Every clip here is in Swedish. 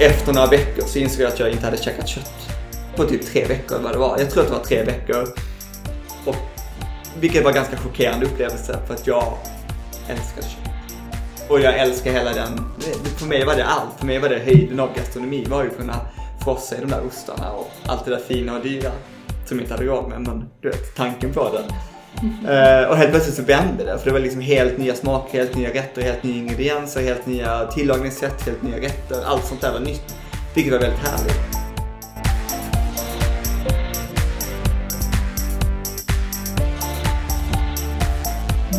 efter några veckor så insåg jag att jag inte hade käkat kött på typ tre veckor vad det var. Jag tror att det var tre veckor. Och, vilket var en ganska chockerande upplevelse för att jag älskar kött. Och jag älskar hela den, för mig var det allt. För mig var det höjden av gastronomi, var ju att kunna frossa i de där ostarna och allt det där fina och dyra som jag inte hade råd med, men du vet, tanken på det. Uh, och helt plötsligt så vände det, för det var liksom helt nya smaker, helt nya rätter, helt nya ingredienser, helt nya tillagningssätt, helt nya rätter. Allt sånt där var nytt, vilket var väldigt härligt.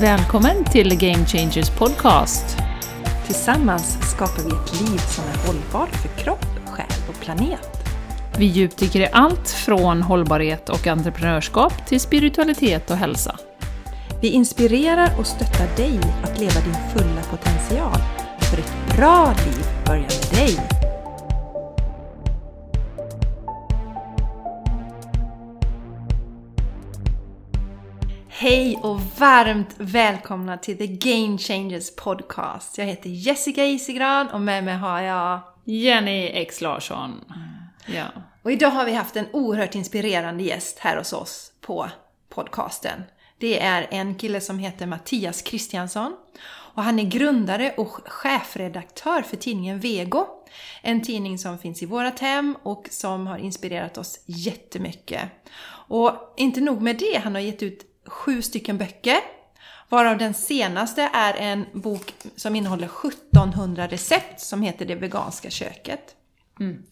Välkommen till Game Changers Podcast. Tillsammans skapar vi ett liv som är hållbart för kropp, själ och planet. Vi djupdyker i allt från hållbarhet och entreprenörskap till spiritualitet och hälsa. Vi inspirerar och stöttar dig att leva din fulla potential. För ett bra liv börjar med dig. Hej och varmt välkomna till The Game Changers Podcast. Jag heter Jessica Isigran och med mig har jag Jenny X Larsson. Ja. Och idag har vi haft en oerhört inspirerande gäst här hos oss på podcasten. Det är en kille som heter Mattias Kristiansson. Och han är grundare och chefredaktör för tidningen Vego. En tidning som finns i vårat hem och som har inspirerat oss jättemycket. Och inte nog med det, han har gett ut sju stycken böcker. Varav den senaste är en bok som innehåller 1700 recept som heter Det veganska köket. Mm.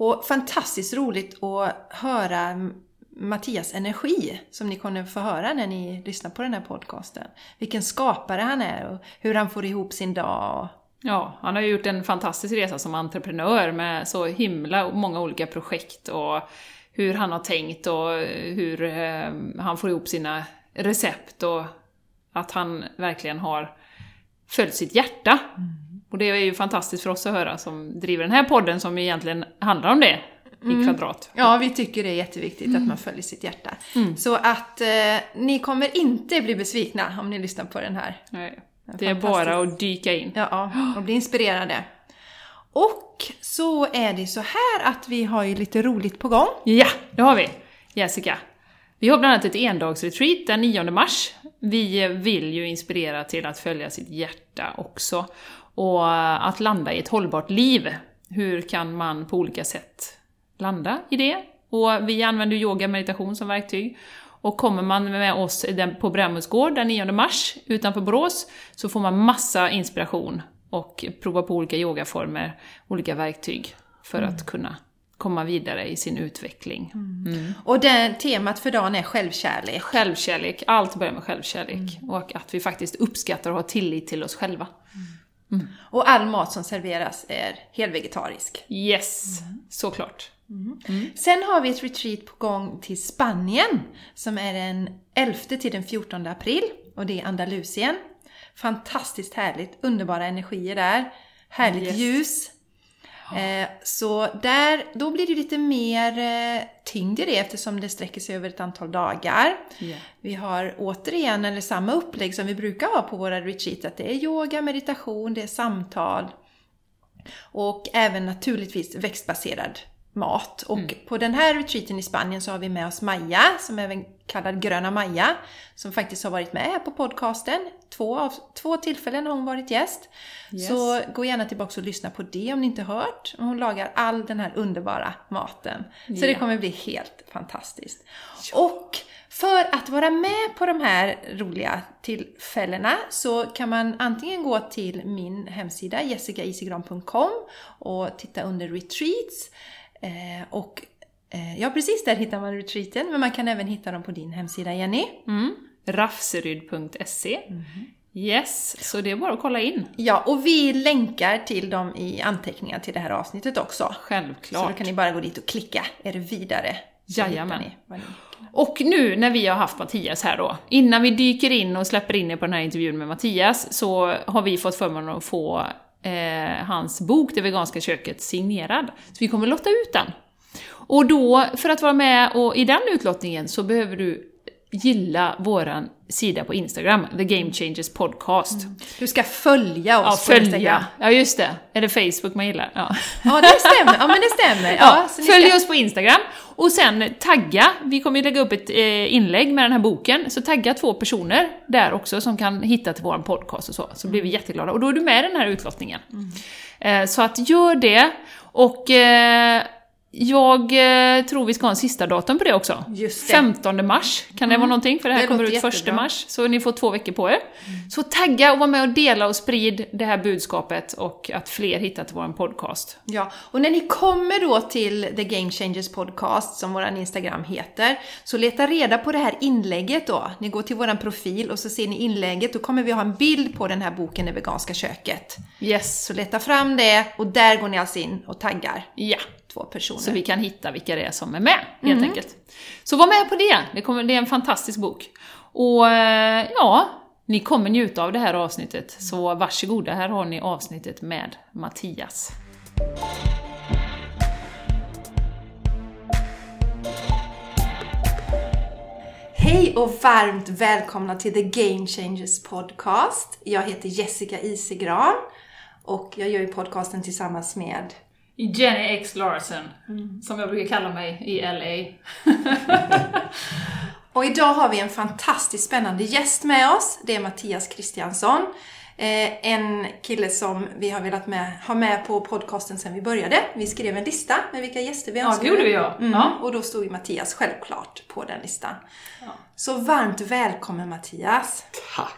Och fantastiskt roligt att höra Mattias energi som ni kommer få höra när ni lyssnar på den här podcasten. Vilken skapare han är och hur han får ihop sin dag. Ja, han har gjort en fantastisk resa som entreprenör med så himla många olika projekt och hur han har tänkt och hur eh, han får ihop sina recept och att han verkligen har följt sitt hjärta. Mm. Och det är ju fantastiskt för oss att höra som driver den här podden som egentligen handlar om det mm. i kvadrat. Ja, vi tycker det är jätteviktigt mm. att man följer sitt hjärta. Mm. Så att eh, ni kommer inte bli besvikna om ni lyssnar på den här. Nej. Det är bara att dyka in. Ja, och bli inspirerade. Och så är det så här att vi har ju lite roligt på gång. Ja, det har vi! Jessica. Vi har bland annat ett endagsretreat den 9 mars. Vi vill ju inspirera till att följa sitt hjärta också. Och att landa i ett hållbart liv. Hur kan man på olika sätt landa i det? Och vi använder yoga och meditation som verktyg. Och kommer man med oss på Brämhultsgård den 9 mars utanför Borås så får man massa inspiration och prova på olika yogaformer, olika verktyg för mm. att kunna komma vidare i sin utveckling. Mm. Mm. Och det, temat för dagen är självkärlek? Självkärlek, allt börjar med självkärlek. Mm. Och att vi faktiskt uppskattar och har tillit till oss själva. Mm. Och all mat som serveras är helvegetarisk? Yes, mm. såklart. Sen har vi ett retreat på gång till Spanien som är den 11 till den 14 april och det är Andalusien. Fantastiskt härligt, underbara energier där. Härligt yes. ljus. Eh, så där, då blir det lite mer eh, tyngd i det eftersom det sträcker sig över ett antal dagar. Yeah. Vi har återigen, eller samma upplägg som vi brukar ha på våra retreat, att det är yoga, meditation, det är samtal och även naturligtvis växtbaserad mat. Och mm. på den här retreaten i Spanien så har vi med oss Maja, som är även kallad Gröna Maja, som faktiskt har varit med här på podcasten. Två, av, två tillfällen har hon varit gäst. Yes. Så gå gärna tillbaka och lyssna på det om ni inte hört. Hon lagar all den här underbara maten. Så yeah. det kommer bli helt fantastiskt. Ja. Och för att vara med på de här roliga tillfällena så kan man antingen gå till min hemsida jessicaisigran.com och titta under retreats och eh, ja, precis där hittar man retreaten, men man kan även hitta dem på din hemsida, Jenny. Mm. Rafseryd.se mm. Yes, så det är bara att kolla in. Ja, och vi länkar till dem i anteckningar till det här avsnittet också. Självklart. Så då kan ni bara gå dit och klicka er vidare. Jajamän. Och nu när vi har haft Mattias här då, innan vi dyker in och släpper in er på den här intervjun med Mattias, så har vi fått förmånen att få eh, hans bok Det veganska köket signerad. Så vi kommer lotta ut den. Och då, för att vara med och, i den utlottningen så behöver du gilla våran sida på Instagram, The Game Changers Podcast. Du ska följa Ja, oss på Instagram. Ja, just det. Är det Facebook man gillar? Ja. Ja, det stämmer. Ja, men det stämmer. Ja, Ja, följ ska- oss på Instagram och sen tagga. Vi kommer ju lägga upp ett eh, inlägg med den här boken, så tagga två personer där också som kan hitta till vår podcast och så, så blir vi jätteglada. Och då är du med i den här utlottningen. Eh, så att gör det. Och eh, jag eh, tror vi ska ha en sista datum på det också. Just det. 15 mars kan det vara någonting, för det här Det kommer ut 1 jättebra. mars. Så ni får två veckor på er. Så tagga och var med och dela och sprid det här budskapet och att fler hittar till vår podcast. Ja, och när ni kommer då till The Game Changers Podcast, som våran Instagram heter, så leta reda på det här inlägget då. Ni går till våran profil och så ser ni inlägget, då kommer vi ha en bild på den här boken Det veganska köket. Yes. Så leta fram det och där går ni alltså in och taggar Ja. Två personer. Så vi kan hitta vilka det är som är med, helt enkelt. Så var med på det! Det, kommer, det är en fantastisk bok. Och eh, ja, ni kommer njuta av det här avsnittet. Så varsågoda, här har ni avsnittet med Mattias. Hej och varmt välkomna till The Game Changers Podcast. Jag heter Jessica Isegran och jag gör ju podcasten tillsammans med Jenny X Larsen, som jag brukar kalla mig i LA. Och idag har vi en fantastiskt spännande gäst med oss. Det är Mattias Kristiansson. Eh, en kille som vi har velat med, ha med på podcasten sedan vi började. Vi skrev en lista med vilka gäster vi Ja, önskade. det gjorde vi, ja. Mm, Ja. Och då stod ju Mattias självklart på den listan. Så varmt välkommen Mattias. Tack.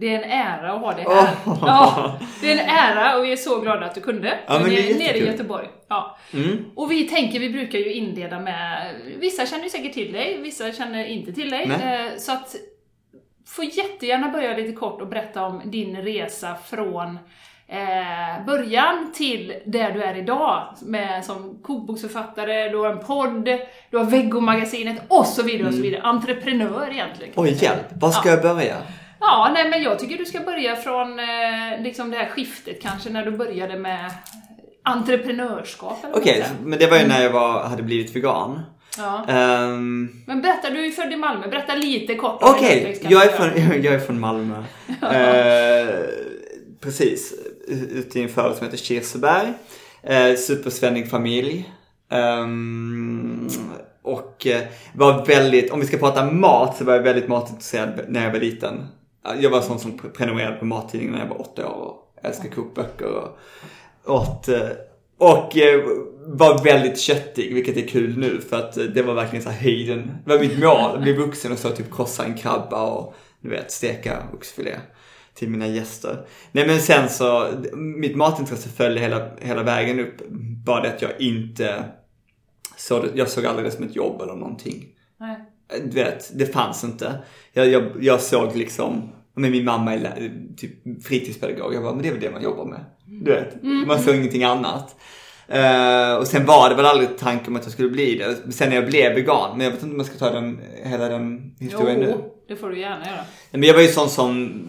Det är en ära att ha dig här. Ja, det är en ära och vi är så glada att du kunde. Ja, men det är nere i. Göteborg. Ja. Mm. Och vi tänker, vi brukar ju inleda med, vissa känner ju säkert till dig, vissa känner inte till dig. Nej. Eh, Så att, får jättegärna börja lite kort och berätta om din resa från eh, början till där du är idag. Med, som kokboksförfattare, du har en podd, du har Veggomagasinet och så vidare och så vidare. Entreprenör egentligen. Oj, hjälp. Var ska Ja. jag börja? Ja, nej men jag tycker du ska börja från eh, liksom det här skiftet kanske, när du började med entreprenörskap Okej, säger. men det var ju när jag var, hade blivit vegan. Ja. Ehm, Men berätta, du är ju född i Malmö, berätta lite kort om Okej, kan jag, är från, jag är från Malmö. Eh, precis, ute i en förort som heter Kirseberg. Uh, supersvennig familj. Ehm, och eh, var väldigt, om vi ska prata mat så var jag väldigt matintresserad när jag var liten. Jag var sån som prenumererade på mattidningen när jag var åtta år och älskade kokböcker och åt och eh, eh, var väldigt köttig, vilket är kul nu för att det var verkligen så här höjden. Det var mitt mål, att bli vuxen och så typ krossa en krabba och du vet, steka oxfilé till mina gäster. Nej men sen så, mitt matintresse följde hela, hela vägen upp. Bara det att jag inte såg det, jag såg aldrig det som ett jobb eller någonting. Nej. Du vet, det fanns inte. Jag, jag, jag såg liksom, men min mamma är typ fritidspedagog. Jag bara, men det är väl det man jobbar med. Du vet, man såg ingenting annat. Eh, och sen var det väl aldrig tanken om att jag skulle bli det. Sen när jag blev vegan, men jag vet inte om man ska ta den, hela den historien nu. Jo, det får du gärna göra. Men jag var ju sån som...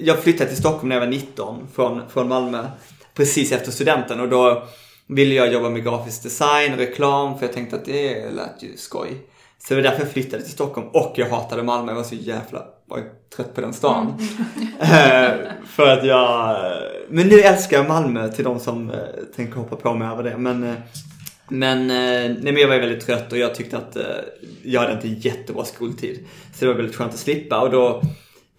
Jag flyttade till Stockholm när jag var 19 från, från Malmö. Precis efter studenten och då ville jag jobba med grafisk design och reklam för jag tänkte att det lät ju skoj. Så det var därför jag flyttade till Stockholm och jag hatade Malmö. Jag var så jävla var trött på den stan. Eh, för att jag... Men nu älskar jag Malmö till de som eh, tänker hoppa på mig över det. Men, eh, men, eh, nej, men jag var väldigt trött och jag tyckte att eh, jag hade inte jättebra skoltid. Så det var väldigt skönt att slippa och då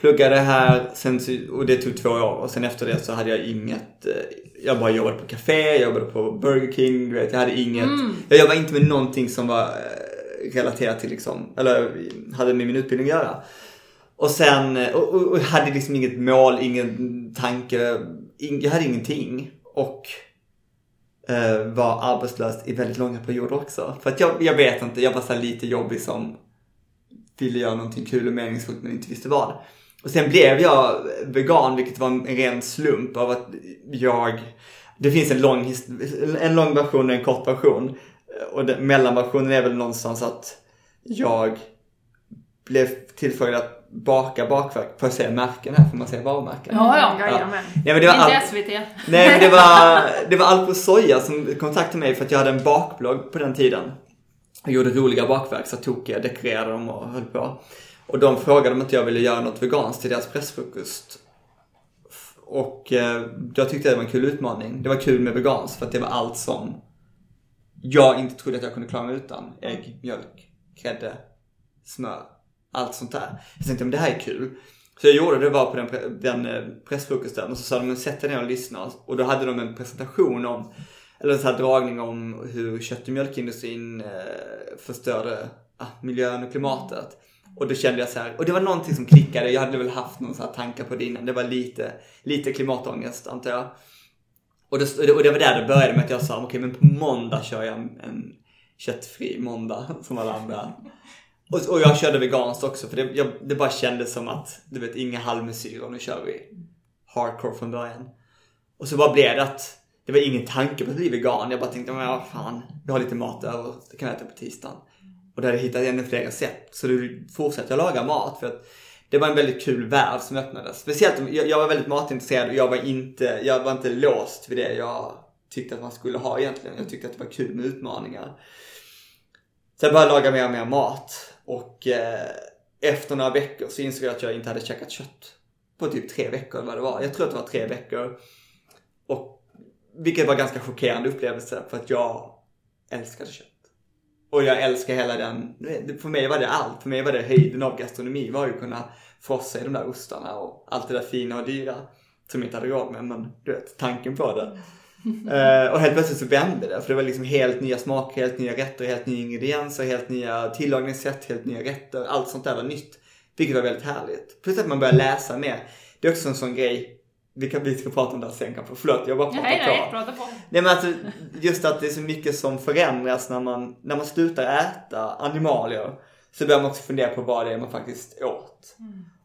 pluggade jag här sen, och det tog två år och sen efter det så hade jag inget, eh, jag bara jobbade på café, jag jobbade på Burger King, du vet, jag hade inget, jag jobbade inte med någonting som var eh, relaterat till liksom, eller hade med min utbildning att göra. Och sen, och, och, och hade liksom inget mål, ingen tanke, ing, jag hade ingenting. Och eh, var arbetslös i väldigt långa perioder också. För att jag, jag vet inte, jag var så lite jobbig som ville göra någonting kul och meningsfullt men inte visste vad. Och sen blev jag vegan vilket var en ren slump av att jag, det finns en lång, en lång version och en kort version. Och den, mellanversionen är väl någonstans att jag blev tillfrågad att baka bakverk. Får jag säga märken här? Får man säga varumärken? Ja, ja. Jajamän. Nej men det var Inte SVT. Nej men det var, det var Alpo Soja som kontaktade mig för att jag hade en bakblogg på den tiden. Jag gjorde roliga bakverk, så tokiga, dekorerade dem och höll på. Och de frågade om inte jag ville göra något veganskt till deras pressfrukost. Och eh, jag tyckte det var en kul utmaning. Det var kul med veganskt för att det var allt som jag inte trodde att jag kunde klara mig utan. Ägg, mjölk, grädde, smör. Allt sånt där. Jag tänkte, men det här är kul. Så jag gjorde det var på den, den eh, pressfrukosten och så sa de, men sätt dig ner och lyssna. Och då hade de en presentation om, eller en sån här dragning om hur kött och mjölkindustrin eh, förstörde ah, miljön och klimatet. Och då kände jag så här, och det var någonting som klickade. Jag hade väl haft någon så här tankar på det innan. Det var lite, lite klimatångest antar jag. Och det, och det var där det började med att jag sa, okej men på måndag kör jag en, en köttfri måndag som alla andra. Och, och jag körde veganskt också för det, jag, det bara kändes som att, du vet, inga halvmesyrer, nu kör vi hardcore från början. Och så bara blev det att, det var ingen tanke på att bli vegan. Jag bara tänkte, men vad fan, vi har lite mat över, det kan jag äta på tisdagen. Och då hade jag hittat ännu fler recept. Så då fortsatte jag laga mat för att det var en väldigt kul värld som öppnades. Speciellt, jag, jag var väldigt matintresserad och jag var inte, jag var inte låst vid det jag tyckte att man skulle ha egentligen. Jag tyckte att det var kul med utmaningar. Så jag började laga mer och mer mat. Och eh, efter några veckor så insåg jag att jag inte hade käkat kött. På typ tre veckor eller vad det var. Jag tror att det var tre veckor. Och, vilket var en ganska chockerande upplevelse för att jag älskade kött. Och jag älskar hela den, för mig var det allt. För mig var det höjden av gastronomi. var ju att kunna frossa i de där ostarna och allt det där fina och dyra. Som jag inte hade råd med, men du vet, tanken på det. Eh, och helt plötsligt så vände det. För det var liksom helt nya smaker, helt nya rätter, helt nya ingredienser, helt nya tillagningssätt, helt nya rätter. Allt sånt där var nytt. Vilket var väldigt härligt. Plus att man börjar läsa mer. Det är också en sån grej, vi, kan, vi ska prata om det här sen kanske. Förlåt, jag bara pratar Nej, på. nej, prata på. Nej men alltså just att det är så mycket som förändras när man, när man slutar äta animalier. Så börjar man också fundera på vad det är man faktiskt åt.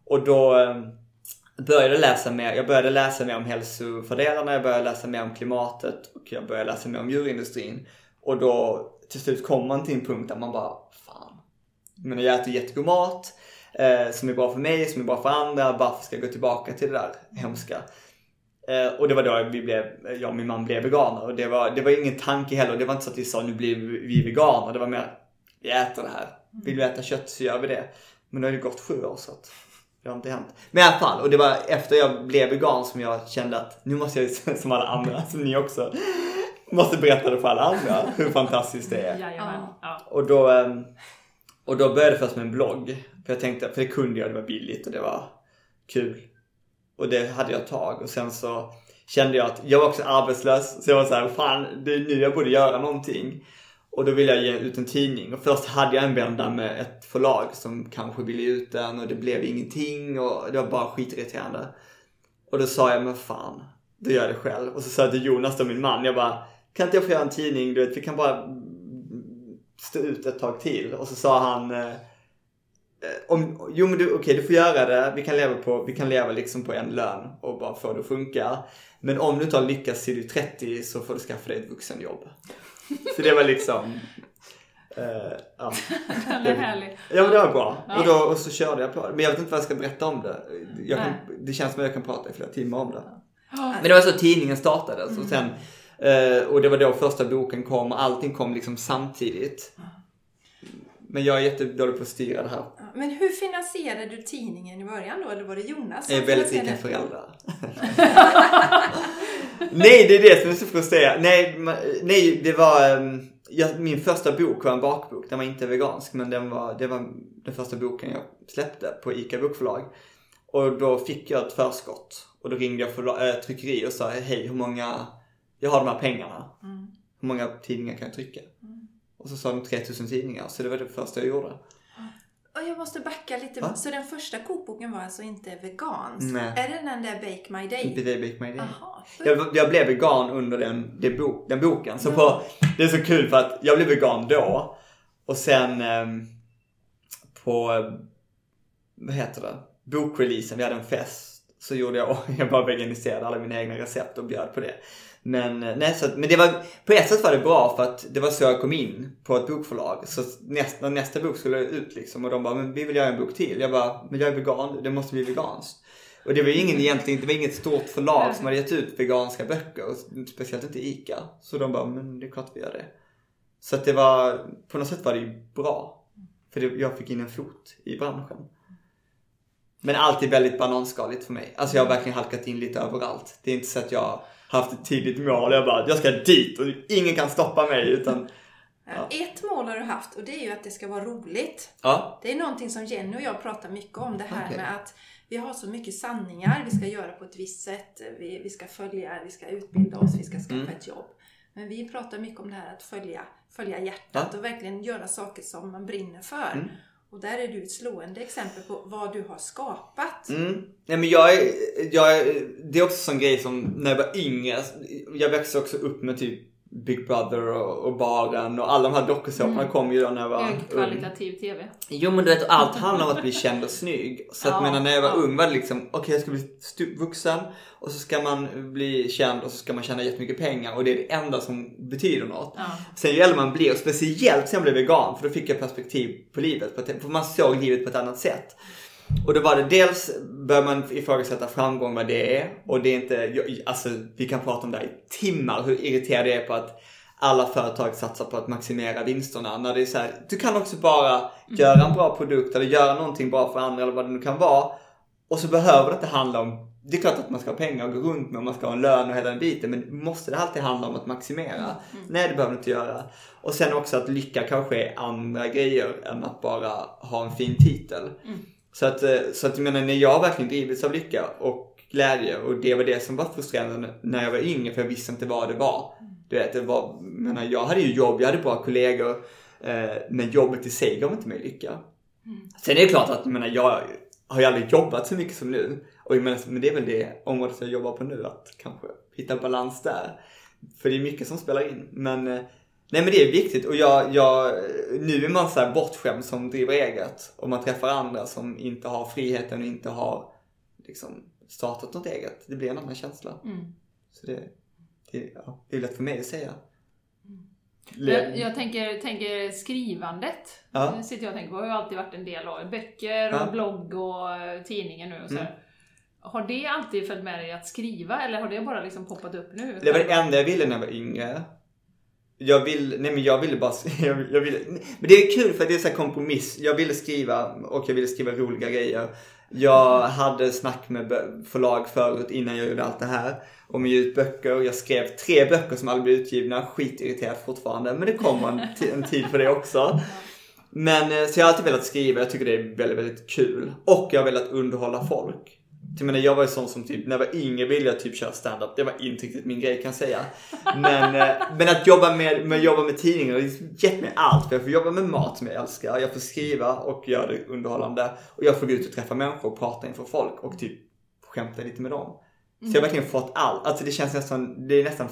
Och då eh, började läsa mer, jag började läsa mer om hälsofördelarna, jag började läsa mer om klimatet och jag började läsa mer om djurindustrin. Och då till slut kom man till en punkt där man bara, fan. Men jag äter jättegod mat eh, som är bra för mig, som är bra för andra. Varför ska jag gå tillbaka till det där hemska? Eh, och det var då vi blev, jag och min man blev veganer. Och det var, det var ingen tanke heller. Det var inte så att vi sa nu blir vi veganer. Det var mer, vi äter det här. Vill vi äta kött så gör vi det. Men det har ju gått sju år så att det har inte hänt. Men i alla fall, och det var efter jag blev vegan som jag kände att nu måste jag, som alla andra, som ni också, måste berätta det för alla andra hur fantastiskt det är. Jajamän. Ja. Och då, ehm, och då började jag först med en blogg. För jag tänkte, för det kunde jag, det var billigt och det var kul. Och det hade jag ett tag och sen så kände jag att jag var också arbetslös. Så jag var så här, fan det är nu jag borde göra någonting. Och då ville jag ge ut en tidning. Och först hade jag en vända med ett förlag som kanske ville ge ut den och det blev ingenting och det var bara skitirriterande. Och då sa jag, men fan, då gör jag det själv. Och så sa jag till Jonas då, min man, jag bara, kan inte jag få göra en tidning? Du vet, vi kan bara stå ut ett tag till. Och så sa han, eh, om, jo men du, okej du får göra det, vi kan leva på, vi kan leva liksom på en lön och bara få det att funka. Men om du inte har lyckats till du är 30 så får du skaffa dig ett vuxenjobb. Så det var liksom, eh, ja. Den är härlig. Ja men det var bra. Ja. Och, då, och så körde jag på det. Men jag vet inte vad jag ska berätta om det. Jag kan, det känns som att jag kan prata i flera timmar om det. Men det var så tidningen startades och sen eh, och det var då första boken kom och allting kom liksom samtidigt. Men jag är jättedålig på att styra det här. Men hur finansierade du tidningen i början då? Eller var det Jonas som Jag är väldigt rika föräldrar. nej, det är det som är så frustrerande. Nej, nej det var... ehm, jag, min första bok var en bakbok. Den var inte vegansk, men den var, det var den första boken jag släppte på ICA Bokförlag. Och då fick jag ett förskott. Och då ringde jag för äh, tryckeri och sa, hej, hur många... Jag har de här pengarna. Hur många tidningar kan jag trycka? Och så sa de 3000 tidningar, så det var det första jag gjorde. Och jag måste backa lite. Va? Så den första kokboken var alltså inte vegansk? Nej. Är det den där Bake My Day? Det Bake My Day. Jaha. Jag, jag blev vegan under den, det bok, den boken. Så på, det är så kul för att jag blev vegan då. Och sen ehm, på, eh, vad heter det, bokreleasen, vi hade en fest. Så gjorde jag, jag bara veganiserade alla mina egna recept och bjöd på det. Men, eh, nej, så, att- men det var, på ett sätt var det bra för att det var så jag kom in på ett bokförlag. Så nästa, nästa bok skulle ut liksom och de bara, men vi vill göra en bok till. Jag bara, men jag är vegan, det måste bli veganskt. Och det var ingen egentligen, det var inget stort förlag som hade gett ut veganska böcker. och Speciellt inte ICA. Så de bara, men det är klart vi gör det. Så att det var, på något sätt var det ju bra. För det, jag fick in en fot i branschen. Men allt är väldigt bananskaligt för mig. Alltså jag har verkligen halkat in lite överallt. Det är inte så att jag haft ett tydligt mål. Jag bara, jag ska dit och ingen kan stoppa mig. Utan, Ja. Ett mål har du haft och det är ju att det ska vara roligt. ja. Det är någonting som Jenny och jag pratar mycket om. Det här Okej. med att vi har så mycket sanningar. Vi ska göra på ett visst sätt. Vi, vi ska följa, vi ska utbilda oss, vi ska skaffa Mm. ett jobb. Men vi pratar mycket om det här att följa, följa hjärtat Ja. och verkligen göra saker som man brinner för. Mm. Och där är du ett slående exempel på vad du har skapat. Mm. Nej, men jag är, jag är, det är också en sån grej som när jag var yngre. Jag växte också upp med typ Big Brother och, och Baren och alla de här dokusåporna kom ju då när jag var ung. Högkvalitativ TV. Jo men du vet allt handlar om att bli känd och snygg. Så att Ja, menar, när jag var ja. ung var det liksom, okej jag ska bli vuxen och så ska man bli känd och så ska man tjäna jättemycket pengar och det är det enda som betyder något. Ja. Sen ju äldre man blir, och speciellt sen jag blev vegan, för då fick jag perspektiv på livet. För man såg livet på ett annat sätt. Och då var det dels, bör man ifrågasätta framgång vad det är. Och det är inte, alltså vi kan prata om det här i timmar, hur irriterad jag är på att alla företag satsar på att maximera vinsterna. När det är så här, du kan också bara göra en bra produkt eller göra någonting bra för andra eller vad det nu kan vara. Och så behöver det inte handla om, det är klart att man ska ha pengar att gå runt med och man ska ha en lön och hela den biten. Men måste det alltid handla om att maximera? Nej, det behöver det inte göra. Och sen också att lycka kanske är andra grejer än att bara ha en fin titel. Så att, eh, så att jag menar, när jag verkligen drivits av lycka och glädje och det var det som var frustrerande när jag var yngre för jag visste inte vad det var. Du vet, det var, jag menar, jag hade ju jobb, jag hade bra kollegor. Eh, men jobbet i sig gav inte mig lycka. Sen är det klart att jag, menar, jag har ju aldrig jobbat så mycket som nu. Och jag menar, men det är väl det området jag jobbar på nu, att kanske hitta balans där. För det är mycket som spelar in. Men, eh, nej men det är viktigt och jag, jag, nu är man så här bortskämd som driver eget. Och man träffar andra som inte har friheten och inte har liksom startat något eget. Det blir en annan känsla. Mm. Så det, det, ja, det är lätt för mig att säga. Jag, jag tänker, tänker skrivandet. Ja. Det sitter jag och tänker på. har ju alltid varit en del av böcker och Ja. blogg och eh, tidningen nu och så. Mm. Har det alltid följt med dig att skriva eller har det bara liksom poppat upp nu? Det var det enda jag ville när jag var yngre. Jag vill, nej men jag ville bara, jag, jag ville, men det är kul för det är så här kompromiss. Jag ville skriva och jag ville skriva roliga grejer. Jag hade snack med förlag förut innan jag gjorde allt det här. Om att ge ut böcker. Jag skrev tre böcker som aldrig blev utgivna. Skitirriterad fortfarande. Men det kommer en, en tid för det också. Men eh, så jag har alltid velat skriva. Jag tycker det är väldigt, väldigt kul. Och jag har velat underhålla folk. Jag menar, jag var ju sån som typ, när jag var yngre ville jag typ köra stand-up. Det var inte riktigt min grej kan jag säga. Men, eh, men att jobba med, med, jobba med tidningar har gett mig allt. För jag får jobba med mat som jag älskar. Jag får skriva och göra det underhållande. Och jag får gå ut och träffa människor och prata inför folk och typ skämta lite med dem. Så jag har verkligen fått allt. Alltså det känns nästan, det är nästan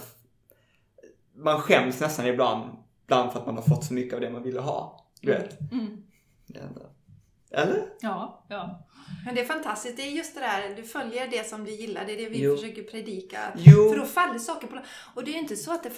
man skäms nästan ibland, ibland för att man har fått så mycket av det man ville ha. Du vet. Mm. Det enda. Eller? Ja, ja. Men det är fantastiskt. Det är just det där, du följer det som du gillar. Det är det vi Jo. försöker predika. Jo. För då faller saker på Och det är ju inte så att det,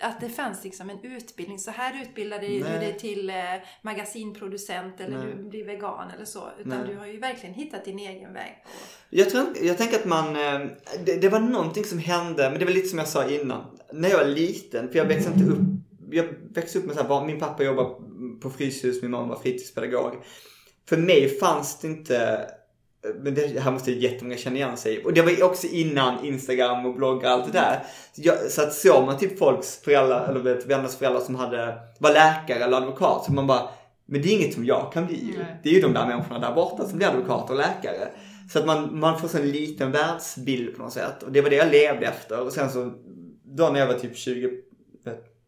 att det fanns liksom en utbildning. Så här utbildade du Nej. dig till eh, magasinproducent eller Nej. du blir vegan eller så. Utan Nej. du har ju verkligen hittat din egen väg. Jag, tror, jag tänker att man, eh, det, det var någonting som hände, men det var lite som jag sa innan. När jag var liten, för jag växte inte upp, jag växte upp med så här, min pappa jobbade på Fryshus, min mamma var fritidspedagog. För mig fanns det inte, men det här måste jättemånga känna igen sig. Och det var också innan Instagram och bloggar och allt det där. Så, jag, så att såg man typ folks föräldrar, eller vet, vänners föräldrar som hade, var läkare eller advokat, så man bara, men det är inget som jag kan bli ju. Nej. Det är ju de där människorna där borta som blir advokater och läkare. Så att man, man får så en liten världsbild på något sätt. Och det var det jag levde efter. Och sen så, då när jag var typ 20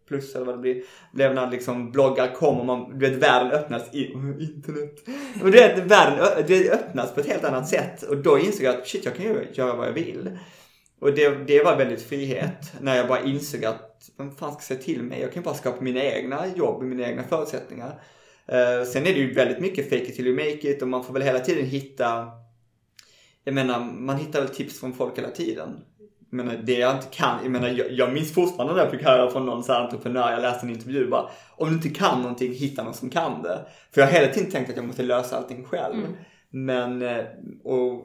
plus eller vad det blir, blev när liksom bloggar kom och man, du vet världen öppnas i internet. Och du vet världen det öppnas på ett helt annat sätt. Och då insåg jag att shit jag kan ju göra vad jag vill. Och det, det var väldigt frihet. När jag bara insåg att vem fan ska säga till mig? Jag kan bara skapa mina egna jobb, mina egna förutsättningar. Uh, sen är det ju väldigt mycket fake it till you make it och man får väl hela tiden hitta jag menar, man hittar väl tips från folk hela tiden. Menar, det jag inte kan, jag menar, jag, jag minns fortfarande när jag fick höra från någon så här entreprenör, jag läste en intervju bara, om du inte kan någonting, hitta någon som kan det. För jag har hela tiden tänkt att jag måste lösa allting själv. Men, eh, och,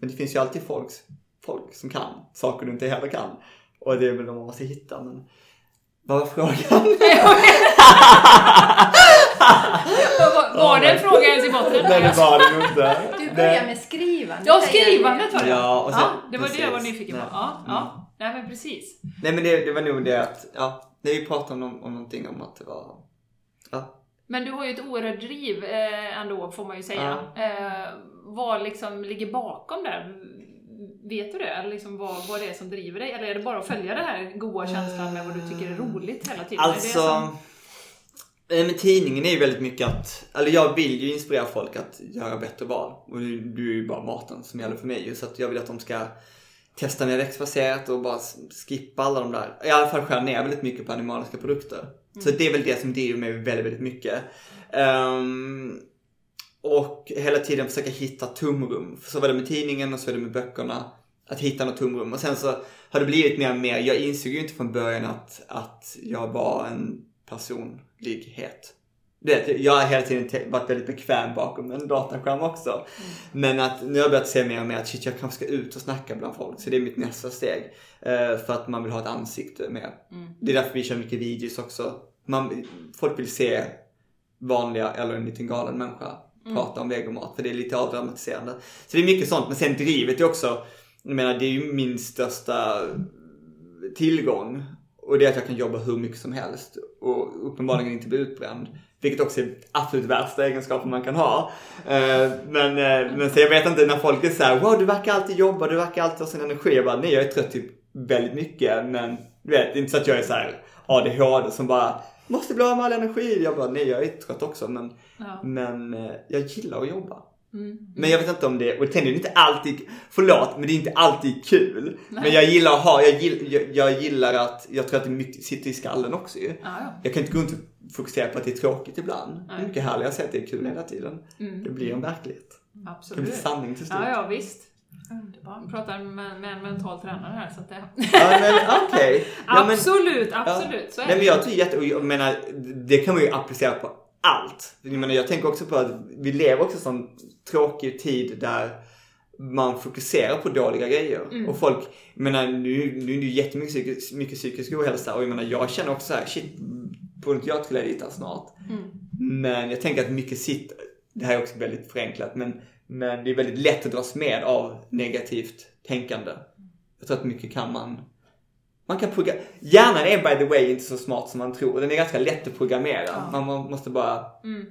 men det finns ju alltid folk, folk som kan saker du inte heller kan. Och det är väl de man måste hitta. Men, Vad var frågan? Var, var det en fråga ens i botten? Nej, det var det inte. Du börjar med skrivandet. Ja, skrivandet var det. Ja, och sen- ja, det var det jag var precis. nyfiken på. Ja, ja. Nej, men precis. Nej men det, det var nog det att, ja, när vi pratade om, om någonting om att det var, ja. Men du har ju ett oerhört driv eh, ändå, får man ju säga. Eh, vad liksom ligger bakom det? Vet du det? Eller liksom vad, vad det är som driver dig? Eller är det bara att följa den här goa känslan med vad du tycker är roligt hela tiden? Är det Alltså, som- eh, men tidningen är ju väldigt mycket att, eller jag vill ju inspirera folk att göra bättre val. Och du, du är ju bara maten som gäller för mig så att jag vill att de ska testa mer växtbaserat och bara skippa alla de där, i alla fall skära ner väldigt mycket på animaliska produkter. Så det är väl det som driver mig väldigt, väldigt mycket. Ehm, och hela tiden försöka hitta tomrum. Så var det med tidningen och så var det med böckerna. Att hitta något tomrum. Och sen så har det blivit mer och mer. Jag insåg ju inte från början att, att jag var en personlighet. Du vet, jag har hela tiden varit väldigt bekväm bakom en dataskärm också. Men att nu har jag börjat se mer och mer att shit, jag kanske ska ut och snacka bland folk. Så det är mitt nästa steg. Eh, för att man vill ha ett ansikte mer. Det är därför vi kör mycket videos också. Man, folk vill se vanliga eller en liten galen människa prata om vegomat. För det är lite avdramatiserande. Så det är mycket sånt. Men sen drivet är också, jag menar det är ju min största tillgång. Och det är att jag kan jobba hur mycket som helst. Och uppenbarligen inte bli utbränd. Vilket också är absolut värsta egenskapen man kan ha. Eh, Men, eh, men så jag vet inte när folk är så här, wow du verkar alltid jobba, du verkar alltid ha sån energi. Jag bara, nej jag är trött typ väldigt mycket. Men du vet, det är inte så att jag är så här ADHD som bara, måste bli av med all energi. Jag bara, nej jag är trött också. Men, Ja. men eh, jag gillar att jobba. Mm. Men jag vet inte om det, och det är inte alltid, förlåt, men det är inte alltid kul. Men jag gillar att ha, jag gillar, jag, jag gillar att, jag tror att det mycket sitter i skallen också ju. Ja, ja. Jag kan inte gå runt och fokusera på att det är tråkigt ibland. Det är Nej. mycket härligare att säga att det är kul hela tiden. Mm. Det blir en verklighet. Det blir Absolut. sanning till slut. Ja, ja, visst. Underbart. Jag pratar med, med en mental tränare här, så att det... Ja, men okej. Ja, men- absolut, Ja. absolut. Så är Nej det. men jag tror jätte, jag menar, det kan man ju applicera på allt. Jag menar, jag tänker också på att vi lever också sån tråkig tid där man fokuserar på dåliga grejer. Mm. Och folk, jag menar nu, nu är det ju jättemycket psykisk, mycket psykisk ohälsa och jag menar jag känner också så här, shit, borde inte jag trilla dit snart? Mm. Men jag tänker att mycket sitter, det här är också väldigt förenklat, men, men det är väldigt lätt att dras med av negativt tänkande. Jag tror att mycket kan man man kan programmera. Hjärnan är by the way inte så smart som man tror. Den är ganska lätt att programmera. Ja. Man må- måste bara... Mm.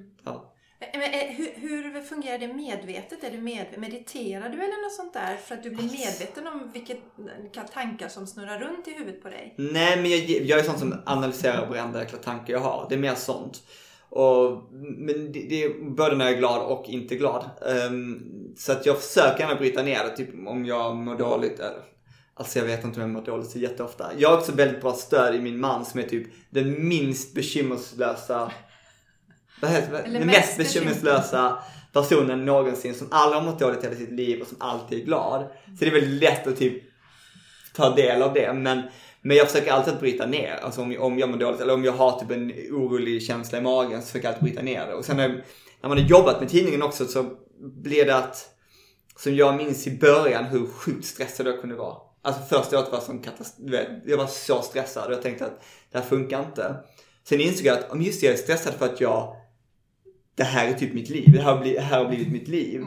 Ja. Men, eh, hur, hur fungerar det medvetet? Är du med, mediterar du eller något sånt där? För att du blir medveten om vilka tankar som snurrar runt i huvudet på dig? Nej, men jag, jag är sån som analyserar varenda jäkla tanke jag har. Det är mer sånt. Och, men det, det är både när jag är glad och inte glad. Ehm, så att jag försöker gärna bryta ner det. Typ om jag mår dåligt. Eller, alltså jag vet inte om jag mår dåligt så jätteofta. Jag har också väldigt bra stöd i min man som är typ den minst bekymmerslösa vad? Eller Den mest bekymmerslösa personen någonsin som aldrig har mått dåligt hela sitt liv och som alltid är glad. Så det är väldigt lätt att typ ta del av det. Men, men jag försöker alltid att bryta ner. Alltså om, om jag mår dåligt eller om jag har typ en orolig känsla i magen så försöker jag alltid bryta ner det. Och sen när, när man har jobbat med tidningen också så blir det att, som jag minns i början hur sjukt stressad jag kunde vara. Alltså första året var som katastrof, jag var så stressad och jag tänkte att det här funkar inte. Sen insåg jag att, om just det, jag är stressad för att jag, det här är typ mitt liv. Det här har blivit, det här har blivit mitt liv.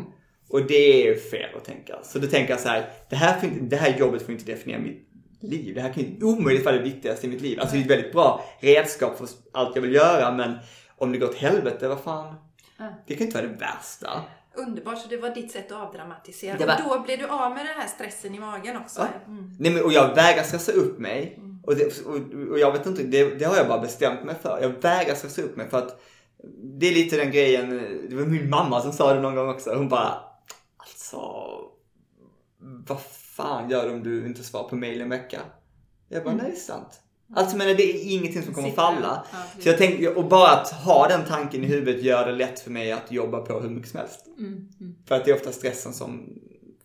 Och det är fel att tänka. Så då tänker jag så här, det här, får inte, det här jobbet får inte definiera mitt liv. Det här kan ju omöjligt vara det viktigaste i mitt liv. Alltså det är ett väldigt bra redskap för allt jag vill göra men om det går åt helvete, vad fan. Det kan inte vara det värsta. Underbart, så det var ditt sätt att avdramatisera. Det var- Och då blev du av med den här stressen i magen också. Ja. Mm. Nej, men, och jag vägrar stressa upp mig. Och, det, och, och jag vet inte, det, det har jag bara bestämt mig för. Jag vägrar stressa upp mig för att det är lite den grejen, det var min mamma som sa det någon gång också. Hon bara, alltså, vad fan gör du om du inte svarar på mail en vecka? Jag bara, nej det är sant. Alltså men det är ingenting som kommer Sitter- falla. Ja. Så jag tänkte, och bara att ha den tanken i huvudet gör det lätt för mig att jobba på hur mycket som helst. Mm, mm. För att det är ofta stressen som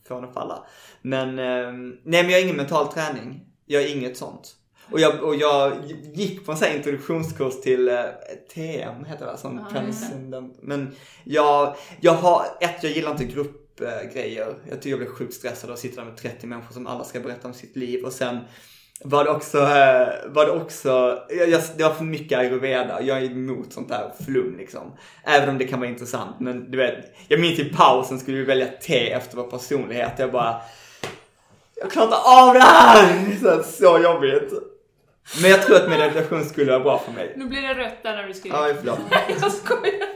får en att falla. Men, eh, nej men jag har ingen mental träning. Jag har inget sånt. Och jag, och jag gick på en sån här introduktionskurs till eh, TM, heter det? Som Ja, transcendent. Men jag, jag har, ett, jag gillar inte gruppgrejer. jag tycker jag blir sjukt stressad av att sitta där med 30 människor som alla ska berätta om sitt liv. Och sen var det också, eh, var det också, jag, jag, det var för mycket ayurveda. Jag är emot sånt där flum liksom. Även om det kan vara intressant. Men du vet, jag minns i pausen skulle vi välja te efter vår personlighet. Jag bara, jag klarar inte av det här! Så, så jobbigt. Men jag tror att meditation skulle vara bra för mig. Nu blir det rött där när du skriver. Ja, förlåt. Nej, jag skojar.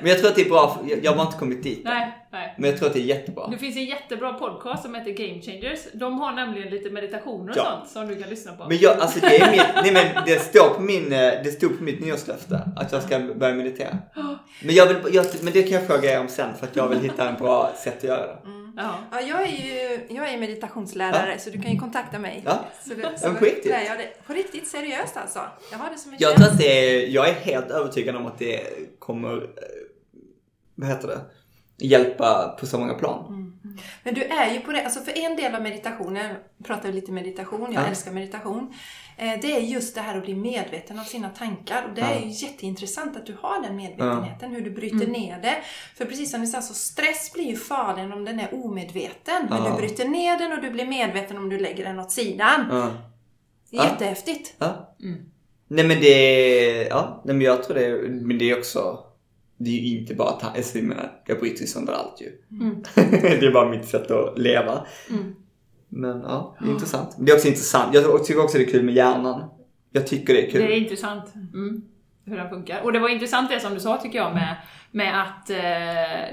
Men jag tror att det är bra, för, jag, har inte kommit dit. Nej, nej. Men jag tror att det är jättebra. Det finns en jättebra podcast som heter Game Changers. De har nämligen lite meditationer och Ja. sånt som du kan lyssna på. Men jag, alltså det är min, nej men det står på min, eh, det stod på mitt nyårslöfte att jag ska börja meditera. Men jag vill, jag, men det kan jag fråga er om sen för att jag vill hitta en bra sätt att göra det. Ja. Ja, jag är ju jag är meditationslärare så du kan ju kontakta mig. Ja. Så du, men på riktigt? jag dig. På riktigt, seriöst alltså. Jag har det som en Jag tror att det är, jag är helt övertygad om att det kommer, eh, vad heter det, hjälpa på så många plan. Men du är ju på det, alltså för en del av meditationen, pratar vi lite meditation, jag Ja. älskar meditation. Eh, Det är just det här att bli medveten av sina tankar. Och det är ju jätteintressant att du har den medvetenheten, hur du bryter ner det. För precis som ni sa, så stress blir ju farlig om den är omedveten. Men du bryter ner den och du blir medveten om du lägger den åt sidan. Jättehäftigt. Ja. Nej men det, ja, nej men jag tror det, men det är också, det är ju inte bara, ta- alltså, jag menar, jag bryter ju sönder allt ju. det är bara mitt sätt att leva. Men ja, det är intressant. Det är också intressant, jag tycker också det är kul med hjärnan. Jag tycker det är kul. Det är intressant. Mm. Hur den funkar. Och det var intressant det som du sa tycker jag med, med att eh,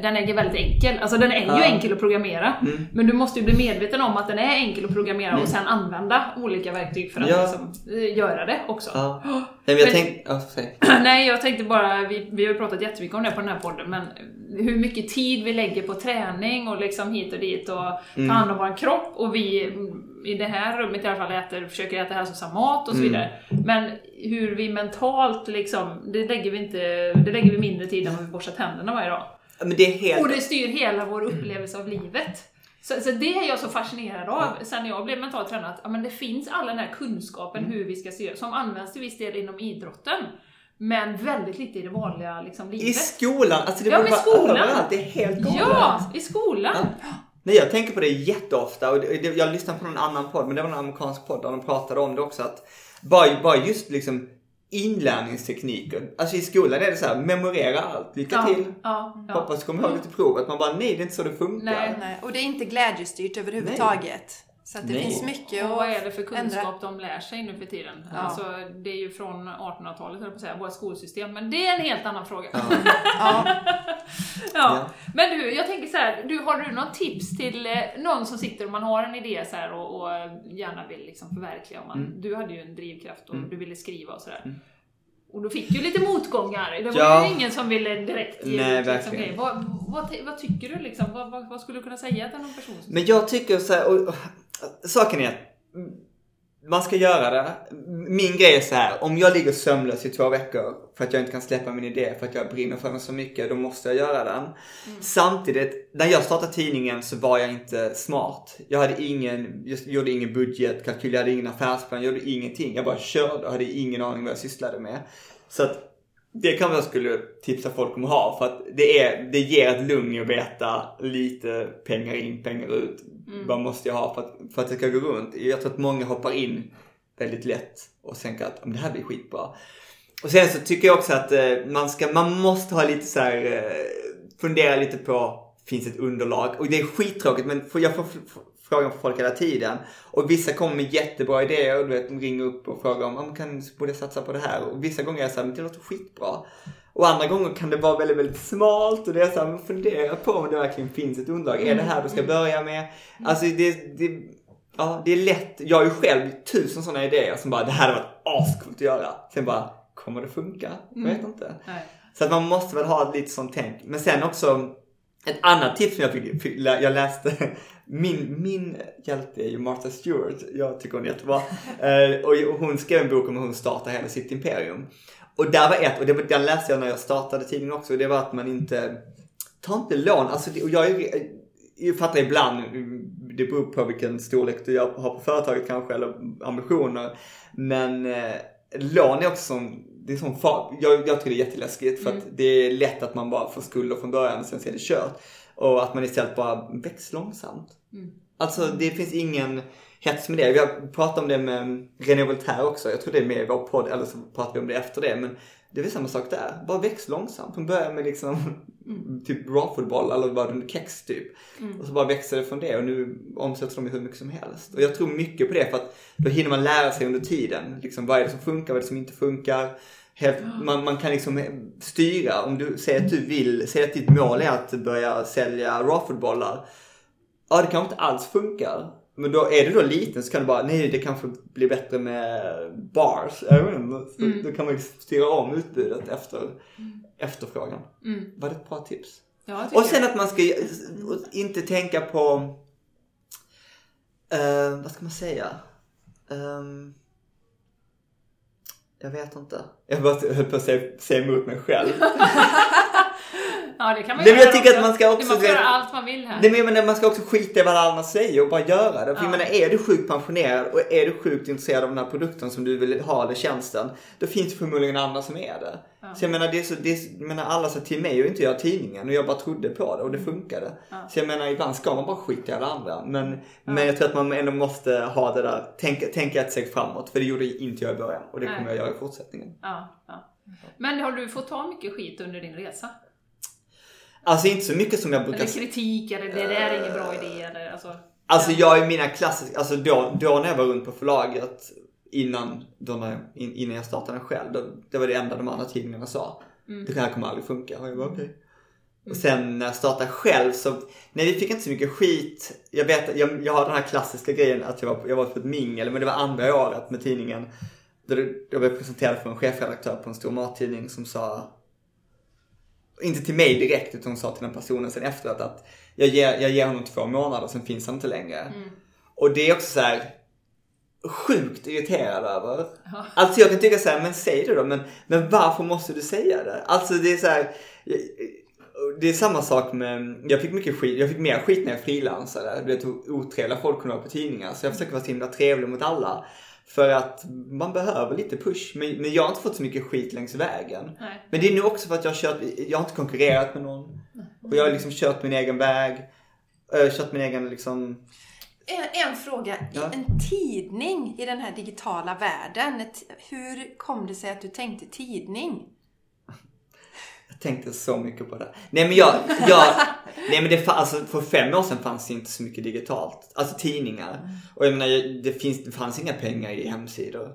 den är väldigt enkel. Alltså den är ju Ja. enkel att programmera. Mm. Men du måste ju bli medveten om att den är enkel att programmera och sen använda olika verktyg för att Ja. liksom, eh, göra det också. Ja. Nej, men jag Men- ja, säg. Nej, jag tänkte bara, vi, vi har ju pratat jättemycket om det på den här podden, men hur mycket tid vi lägger på träning och liksom hit och dit och Mm. ta hand om vår kropp och vi mm, i det här rummet i alla fall äter, försöker äta hälsosam mat och så Mm. vidare. Men hur vi mentalt liksom, det lägger vi inte, det lägger vi mindre tid än vad vi borstar tänderna varje dag. Men det är helt... Och det styr hela vår upplevelse av livet. Så, så det är jag så fascinerad av sen jag blev mentalt tränad. Att, ja, men det finns all den här kunskapen Mm. hur vi ska styra, som används till viss del inom idrotten. Men väldigt lite i det vanliga liksom, livet. I skolan, alltså det Ja, men vara skolan. överallt. Det är helt galet. Ja, i skolan! Nej, jag tänker på det jätteofta och jag lyssnade på någon annan podd, men det var en amerikansk podd där de pratade om det också att bara, bara just liksom inlärningstekniker. Alltså i skolan är det så här, memorera allt, lycka Ja, till. ja, ja. Hoppas du kommer ihåg det till provet. Man bara, nej det är inte så det funkar. Nej. Nej, och det är inte glädjestyrt överhuvudtaget. Så att det Nej. finns mycket Och att vad är det för ändra. kunskap de lär sig nu för tiden? Ja. Alltså, det är ju från 1800-talet, höll på att säga, vårt skolsystem. Men det är en helt annan fråga. Ja. Ja. Ja. Men du, jag tänker så här, du, har du något tips till eh, någon som sitter och man har en idé så här och, och gärna vill liksom förverkliga? Om man, Mm. Du hade ju en drivkraft och Mm. du ville skriva och sådär. Mm. Och du fick ju lite motgångar. Det var Ja. ju ingen som ville direkt ge Nej, ut liksom. Vad, vad, vad tycker du liksom? Vad, vad, vad skulle du kunna säga till någon person? Men jag tycker så här, och, och, saken är att man ska göra det. Min grej är så här, om jag ligger sömnlös i två veckor för att jag inte kan släppa min idé för att jag brinner för den så mycket, då måste jag göra den. Samtidigt, när jag startade tidningen så var jag inte smart. Jag hade ingen, jag gjorde ingen budgetkalkyl, jag hade ingen affärsplan, jag gjorde ingenting. Jag bara körde och hade ingen aning vad jag sysslade med. Så att det kan jag skulle tipsa folk om att ha för att det, är, det ger ett lugn att veta lite pengar in, pengar ut. Vad måste jag ha för att, för att det ska gå runt? Jag tror att många hoppar in väldigt lätt och tänker att "Om det här blir skitbra. Och sen så tycker jag också att eh, man, ska, man måste ha lite så här, eh, fundera lite på, finns ett underlag? Och det är skittråkigt men jag får frågan från folk hela tiden. Och vissa kommer med jättebra idéer och du vet, de ringer upp och frågar om, om kan borde jag satsa på det här? Och vissa gånger är jag så här, men det låter skitbra. Och andra gånger kan det vara väldigt, väldigt smalt och det är så här, men fundera på om det verkligen finns ett underlag. Är det här du ska börja med? Alltså det, det, ja, det är lätt. Jag har ju själv tusen sådana idéer som bara, det här hade varit ascoolt att göra. Sen bara, kommer det funka? Jag vet inte. Nej. Så att man måste väl ha lite sånt tänk. Men sen också ett annat tips som jag fick, fick jag läste. Min, min hjälte är ju Martha Stewart. Jag tycker hon är jättebra. Eh, och hon skrev en bok om hur hon startade hela sitt imperium. Och där var ett, och det var, den läste jag när jag startade tidningen också. Det var att man inte, ta inte lån. Alltså, och jag, är- jag fattar ibland, det beror på vilken storlek du har på företaget kanske, eller ambitioner. Men eh, lån är också som, det är som far, jag, jag tycker det är jätteläskigt för att det är lätt att man bara får skulder från början och sen så är det kört. Och att man istället bara växer långsamt. Mm. Alltså det finns ingen, hets med det. Vi har pratat om det med René Voltaire också. Jag tror det är med i vår podd, eller så pratar vi om det efter det. Men det är väl samma sak där. Bara väx långsamt. Hon börjar med liksom typ raffleboll eller vad det kex typ. Och så bara växer det från det och nu omsätts de i hur mycket som helst. Och jag tror mycket på det för att då hinner man lära sig under tiden. Liksom, vad är det som funkar, vad är det som inte funkar. Helt, man, man kan liksom styra. Om du säger att du vill, säger att ditt mål är att börja sälja rafflebollar. Ja, det kanske inte alls funkar. Men då är du då liten så kan du bara, nej det kanske blir bättre med bars. Jag vet inte. Så Mm. Då kan man ju styra om utbudet efter efterfrågan. Mm. Var det ett bra tips? Ja, jag Och sen att man ska inte tänka på, eh, vad ska man säga? Ehm, jag vet inte. Jag bara höll på att säga emot mig själv. Ja, det kan man Nej, men jag tycker att man ska också- Man får göra allt man vill här. Nej, men jag menar, man ska också skita i vad alla andra säger och bara göra det. För jag Ja. menar, är du sjukt pensionerad och är du sjukt intresserad av den här produkten som du vill ha eller tjänsten. Då finns det förmodligen andra som är det. Ja. Så jag menar, det är så, det är, jag menar, alla sa till mig att inte göra tidningen och jag bara trodde på det och det funkade. Ja. Så jag menar, ibland ska man bara skita i alla andra. Men, men jag tror att man ändå måste ha det där, tänka, tänka ett steg framåt. För det gjorde inte jag i början och det kommer jag göra i fortsättningen. Men har du fått ta mycket skit under din resa? Alltså inte så mycket som jag brukar Eller kritik, eller det där är ingen bra idé, eller alltså... Alltså jag är mina klassiska, alltså då, då när jag var runt på förlaget innan, då när, in, innan jag startade själv, då, det var det enda de andra tidningarna sa. Det här kommer aldrig funka. Och jag bara okej. Och sen när jag startade själv så, nej vi fick inte så mycket skit. Jag vet, jag, jag har den här klassiska grejen att jag var, jag var på ett mingel, men det var andra året med tidningen. Då jag blev presenterad för en chefredaktör på en stor mattidning som sa inte till mig direkt utan hon sa till den personen sen efteråt att jag ger, jag ger honom två månader sen finns han inte längre. Och det är också så här sjukt irriterad över. Alltså jag kan tycka så här, men säg det då, men, men varför måste du säga det? Alltså det är så här, det är samma sak med, jag fick mycket skit, jag fick mer skit när jag frilansade. Du vet hur otrevliga folk kunde vara på tidningar. Så jag försöker vara så himla trevlig mot alla. För att man behöver lite push. Men, men jag har inte fått så mycket skit längs vägen. Nej. Men det är nu också för att jag har kört, jag har inte konkurrerat med någon. Och jag har liksom kört min egen väg. äh, Kört min egen liksom, En, en fråga. Ja. En tidning i den här digitala världen, hur kom det sig att du tänkte tidning? Tänkte så mycket på det. Nej men jag, jag nej men det alltså för fem år sedan fanns det inte så mycket digitalt. Alltså tidningar. Och jag menar, det, finns, det fanns inga pengar i hemsidor.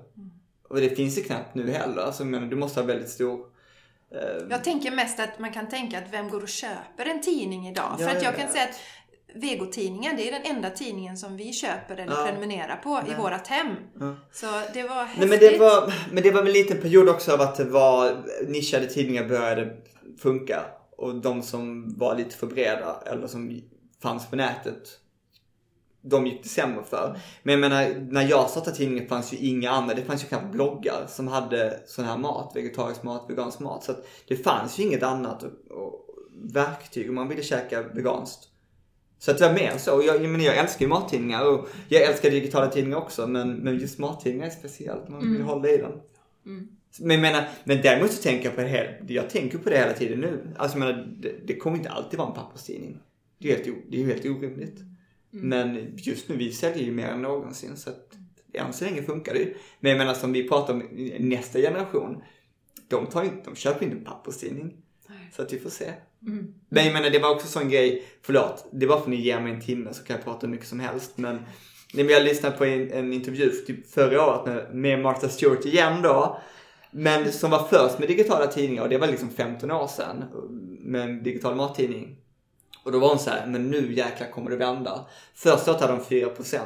Och det finns det knappt nu heller. Alltså menar, du måste ha väldigt stor eh, Jag tänker mest att man kan tänka att vem går och köper en tidning idag? Ja, För att jag ja, kan säga att Vego-tidningen, det är den enda tidningen som vi köper eller Ja. prenumererar på i vårat hem. Ja. Så det var häftigt. Nej men det var, men det var en liten period också av att det var nischade tidningar började funka. Och de som var lite för breda eller som fanns på nätet, de gick det sämre för. Men jag menar, när jag startade tidningen fanns ju inga andra, det fanns ju knappt bloggar som hade sån här mat, vegetarisk mat, vegansk mat. Så att det fanns ju inget annat och, och verktyg om man ville käka veganskt. Så att det var mer så. Jag, jag, menar, jag älskar ju mattidningar och jag älskar digitala tidningar också. Men, men just mattidningar är speciellt. Man vill hålla i den. Men, jag menar, men däremot så tänker jag på det här. Jag tänker på det hela tiden nu. Alltså jag menar, det, det kommer inte alltid vara en papperstidning. Det är ju helt, det är helt orimligt. Men just nu, vi säljer ju mer än någonsin. Så att än så länge funkar det ju. Men jag menar som vi pratar om nästa generation. De, tar inte, de köper inte en papperstidning. Så att vi får se. Men jag menar det var också sån grej, förlåt, det var för att ni ger mig en timme så kan jag prata hur mycket som helst. Men, jag lyssnade på en, en intervju typ förra året med, med Martha Stewart igen då. Men som var först med digitala tidningar och det var liksom 15 år sedan. Med en digital mattidning. Och då var hon så här, men nu jäklar kommer det vända. Första året hade de 4%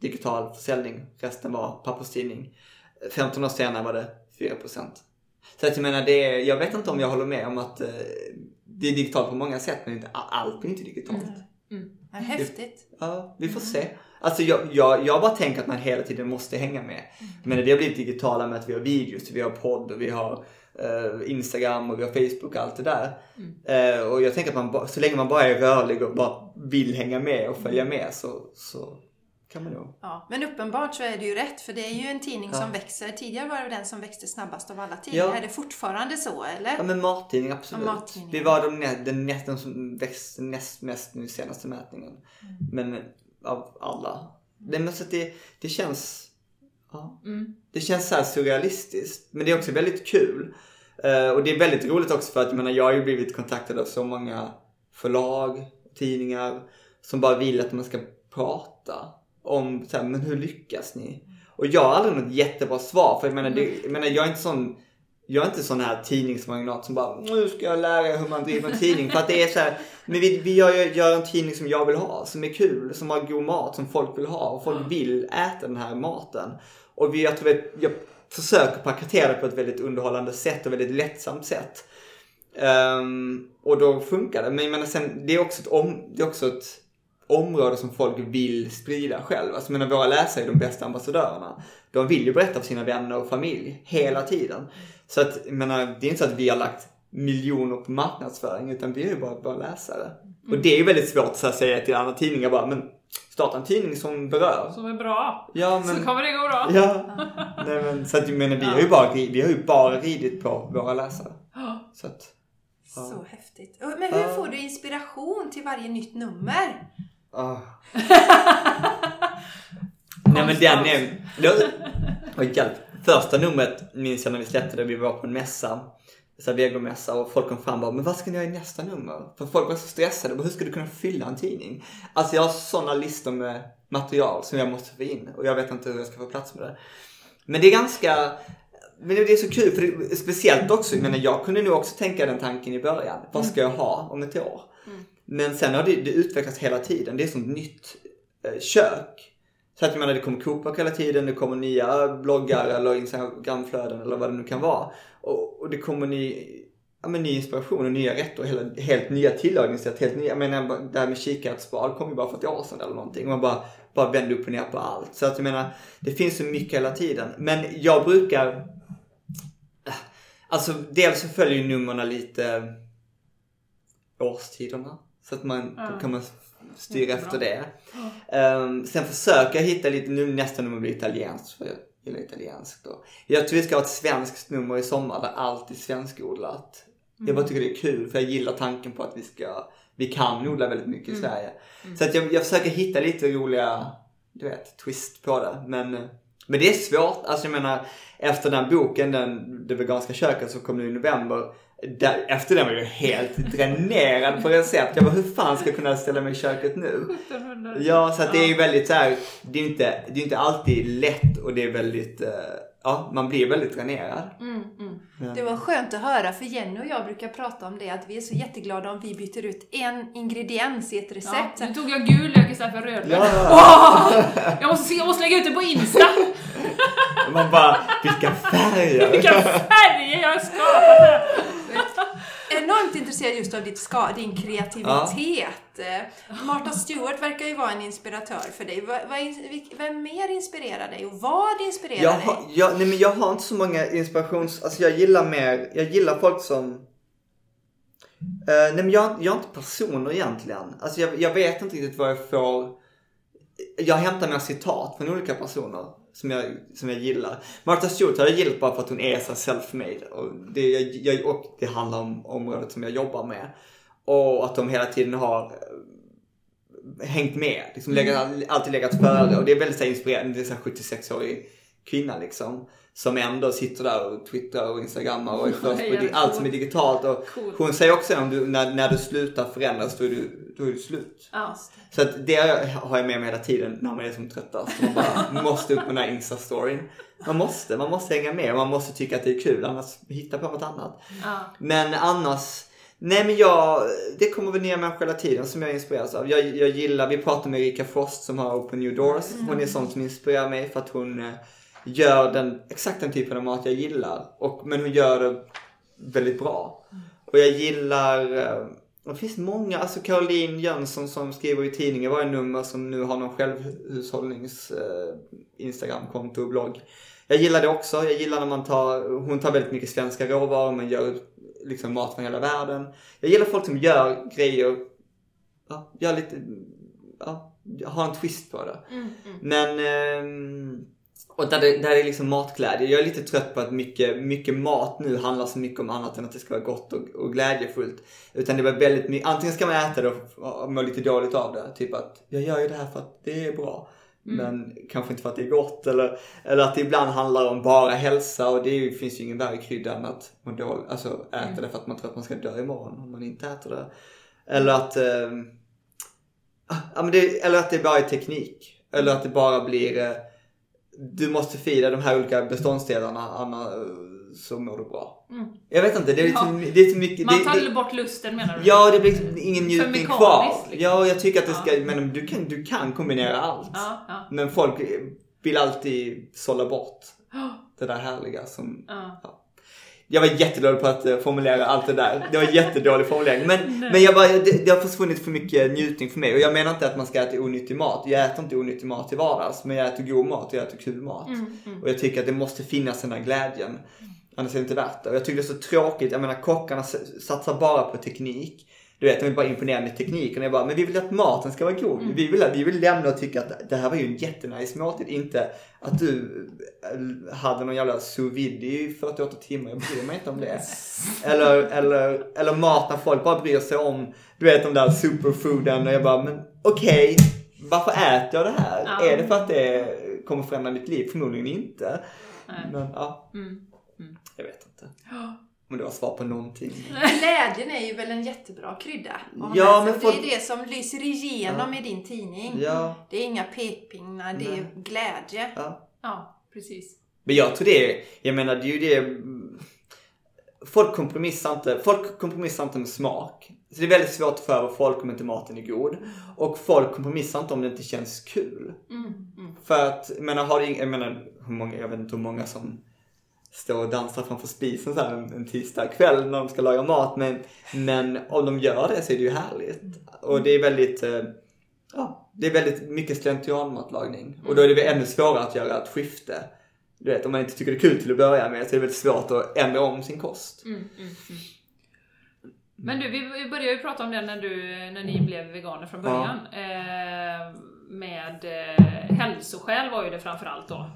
digital försäljning, resten var papperstidning. 15 år senare var det 4%. Så att jag menar, det är, jag vet inte om jag håller med om att eh, det är digitalt på många sätt, men inte, allt är inte digitalt. Ja, häftigt. Ja, vi får se. Alltså jag, jag, jag bara tänker att man hela tiden måste hänga med. Men det har blivit digitala med att vi har videos, vi har podd och vi har eh, Instagram och vi har Facebook och allt det där. Eh, och jag tänker att man, så länge man bara är rörlig och bara vill hänga med och följa med så, så kan man nog. Ja, men uppenbart så är det ju rätt, för det är ju en tidning som växer. Tidigare var det den som växte snabbast av alla tidningar. Ja. Är det fortfarande så, eller? Ja men mattidning absolut. Ja. Vi var de den nästan som växte näst mest nu senaste mätningen. Men av alla Det, men så att det, det känns, ja, Mm. det känns så här surrealistiskt. Men det är också väldigt kul. Eh, och det är väldigt roligt också för att jag menar, jag har ju blivit kontaktad av så många förlag, tidningar som bara vill att man ska prata om så här, men hur lyckas ni? Och jag har aldrig något jättebra svar för jag menar, det, jag, menar jag är inte sån jag är inte sån här tidningsmagnat som bara nu ska jag lära er hur man driver en tidning. För att det är så här, men vi, vi gör, gör en tidning som jag vill ha, som är kul, som har god mat, som folk vill ha och folk vill äta den här maten. Och vi, jag tror att jag försöker paketera det på ett väldigt underhållande sätt och väldigt lättsamt sätt. Ehm, och då funkar det. Men jag menar sen, det är också ett, om, det är också ett område som folk vill sprida själv. Alltså menar, våra läsare är de bästa ambassadörerna. De vill ju berätta för sina vänner och familj hela tiden. Så att, jag menar, det är inte så att vi har lagt miljoner på marknadsföring utan vi är ju bara, bara läsare. Och det är ju väldigt svårt så att säga till andra tidningar bara, men starta en tidning som berör. Som är bra. Ja, Så men... kommer det gå bra. Ja. Nej, men, så att, jag menar, vi, har ju bara, vi har ju bara ridit på våra läsare. Så att, Så häftigt. Men hur får du inspiration till varje nytt nummer? Ah. Nej men den är... Var hjälp. Första numret minns jag när vi släppte det, vi var på en mässa. Så vegomässa och folk kom fram och bara, men vad ska ni göra i nästa nummer? För folk var så stressade, bara, hur ska du kunna fylla en tidning? Alltså jag har sådana listor med material som jag måste få in och jag vet inte hur jag ska få plats med det. Men det är ganska, men det är så kul för det, speciellt också, menar jag kunde nog också tänka den tanken i början. Vad ska jag ha om ett år? Men sen har det, det utvecklats hela tiden. Det är som ett nytt eh, kök. Så att jag menar det kommer kokböcker hela tiden, det kommer nya bloggar eller instagramflöden eller vad det nu kan vara. Och, och det kommer ny, ja, men ny inspiration och nya rätter och hela, helt nya tillagningssätt. Helt nya, jag menar det här med kikärtsspad kom ju bara för ett år sedan eller någonting. Och man bara, bara vände upp och ner på allt. Så att jag menar, det finns så mycket hela tiden. Men jag brukar, eh, alltså dels så följer ju numren lite årstiderna. Så att man, Ja. då kan man styra efter det. Ehm, sen försöker jag hitta lite, nu nästa nummer blir italienskt för jag gillar italienskt då. Jag tror vi ska ha ett svenskt nummer i sommar där allt är svenskodlat. Jag bara tycker det är kul för jag gillar tanken på att vi ska, vi kan odla väldigt mycket i Sverige. Så att jag, jag försöker hitta lite roliga, du vet, twist på det. Men, men det är svårt. Alltså jag menar, efter den boken, den, Det veganska köket som kom nu i november. Där, efter den var jag helt dränerad på recept. Jag bara, hur fan ska jag kunna ställa mig i köket nu? 1700. Ja, så att det är ju väldigt så här, det är ju inte, det är inte alltid lätt och det är väldigt, eh, ja, man blir väldigt dränerad. Mm, mm. Ja. Det var skönt att höra för Jenny och jag brukar prata om det att vi är så jätteglada om vi byter ut en ingrediens i ett Ja, recept. nu tog jag gul lök istället för rödlök. Ja. Åh! Jag, måste, se- jag måste lägga ut det på Insta! Man bara, vilka färger! Vilka färger jag har skapat här! Enormt intresserad just av ditt ska, din kreativitet. Eh, Martha Stewart verkar ju vara en inspiratör för dig. Vem mer inspirerar dig och vad inspirerar Jag dig? har, jag, nej men jag har inte så många inspirations... Alltså jag gillar mer, jag gillar folk som... Eh, nej men jag, jag har inte personer egentligen. Alltså jag, jag vet inte riktigt vad jag får... Jag hämtar mina citat från olika personer som jag, som jag gillar. Martha Stewart har jag gillat bara för att hon är så self-made. Och det, jag, och det handlar om området som jag jobbar med. Och att de hela tiden har eh, hängt med. Liksom legat, alltid legat före. Och det är väldigt så inspirerande. Det är så här 76-årig kvinna liksom. Som ändå sitter där och twittrar och instagrammar och är allt som är digitalt. Och Cool. hon säger också att du, när, när du slutar förändras då är du, då är du slut. Ja. Så att det har jag med mig hela tiden när man är som tröttast. Man bara måste upp med den här Insta-storyn. Man måste, man måste hänga med. Man måste tycka att det är kul annars hitta på något annat. Ja. Men annars, nej men jag, det kommer väl nya människor hela tiden som jag inspireras av. Jag, jag gillar, vi pratar med Erika Frost som har Open New Doors. Hon är sån som inspirerar mig för att hon eh, gör den, exakt den typen av mat jag gillar. Och, men hon gör det väldigt bra. Och jag gillar, eh, det finns många, alltså Caroline Jönsson som skriver i tidningen varje nummer som nu har någon självhushållnings eh, Instagramkonto och blogg. Jag gillar det också. Jag gillar när man tar, hon tar väldigt mycket svenska råvaror men gör liksom mat från hela världen. Jag gillar folk som gör grejer, ja, gör lite, ja, har en twist på det. Mm, mm. Men, ehm, och där det, där det är liksom matglädje. Jag är lite trött på att mycket, mycket mat nu handlar så mycket om annat än att det ska vara gott och, och glädjefullt. Utan det var väldigt mycket, antingen ska man äta det och, och må lite dåligt av det. Typ att jag gör ju det här för att det är bra. Men kanske inte för att det är gott eller, eller att det ibland handlar om bara hälsa och det ju, finns ju ingen värre krydda än att man då, alltså äta det för att man tror att man ska dö imorgon om man inte äter det. Eller att, eh, ja, men det, eller att det bara är teknik. Eller att det bara blir, eh, du måste fira de här olika beståndsdelarna annars så mår du bra. Jag vet inte, det är, Ja. liksom, det är så mycket. Man tar det, bort lusten menar du? Ja, det blir liksom ingen njutning kvar. liksom. Ja, jag tycker att det ska, Ja. men du kan, du kan kombinera allt. Ja, ja. Men folk vill alltid sålla bort det där härliga som... ja. Jag var jättedålig på att eh, formulera allt det där. Det var jättedålig formulering. Men, men jag bara, det, det har försvunnit för mycket njutning för mig. Och jag menar inte att man ska äta onyttig mat. Jag äter inte onyttig mat till vardags. Men jag äter god mat och jag äter kul mat. Och jag tycker att det måste finnas den här glädjen. Annars är det inte värt det. Och jag tycker det är så tråkigt. Jag menar kockarna satsar bara på teknik. Du vet, de vill bara imponera med tekniken. Jag bara, men vi vill att maten ska vara god. Vi, vill, vi vill lämna och tycka att det här var ju en jättenice måltid. Inte att du eh, hade någon jävla sous vide i 48 timmar. Jag bryr mig inte om det. Eller, eller, eller mat när folk bara bryr sig om, du vet de där superfooden. Och jag bara, men okej. varför äter jag det här? Ja. Är det för att det kommer förändra mitt liv? Förmodligen inte. Nej. Men ja, Mm. jag vet inte. Om det var svar på någonting. Glädjen är ju väl en jättebra krydda. Ja, men folk- Det är det som lyser igenom i din tidning. Ja, Det är inga pekpinnar, det är glädje. ja. Ja, precis. Men jag tror det är, jag menar det är ju det. Folk kompromissar inte, folk kompromissar inte med smak. Så det är väldigt svårt för folk om inte maten är god. Och folk kompromissar inte om det inte känns kul. För att, jag menar, har det, jag menar, hur många, jag vet inte hur många som står och dansar framför spisen så en, en tisdag kväll när de ska laga mat. Men, men om de gör det så är det ju härligt. Och det är väldigt, eh, ja, det är väldigt mycket slentrianmatlagning. Och då är det väl ännu svårare att göra ett skifte. Du vet, om man inte tycker det är kul till att börja med så är det väldigt svårt att ändra om sin kost. Men du, vi började ju prata om det när, du, när ni blev veganer från början. Eh, med eh, hälsoskäl var ju det framförallt då.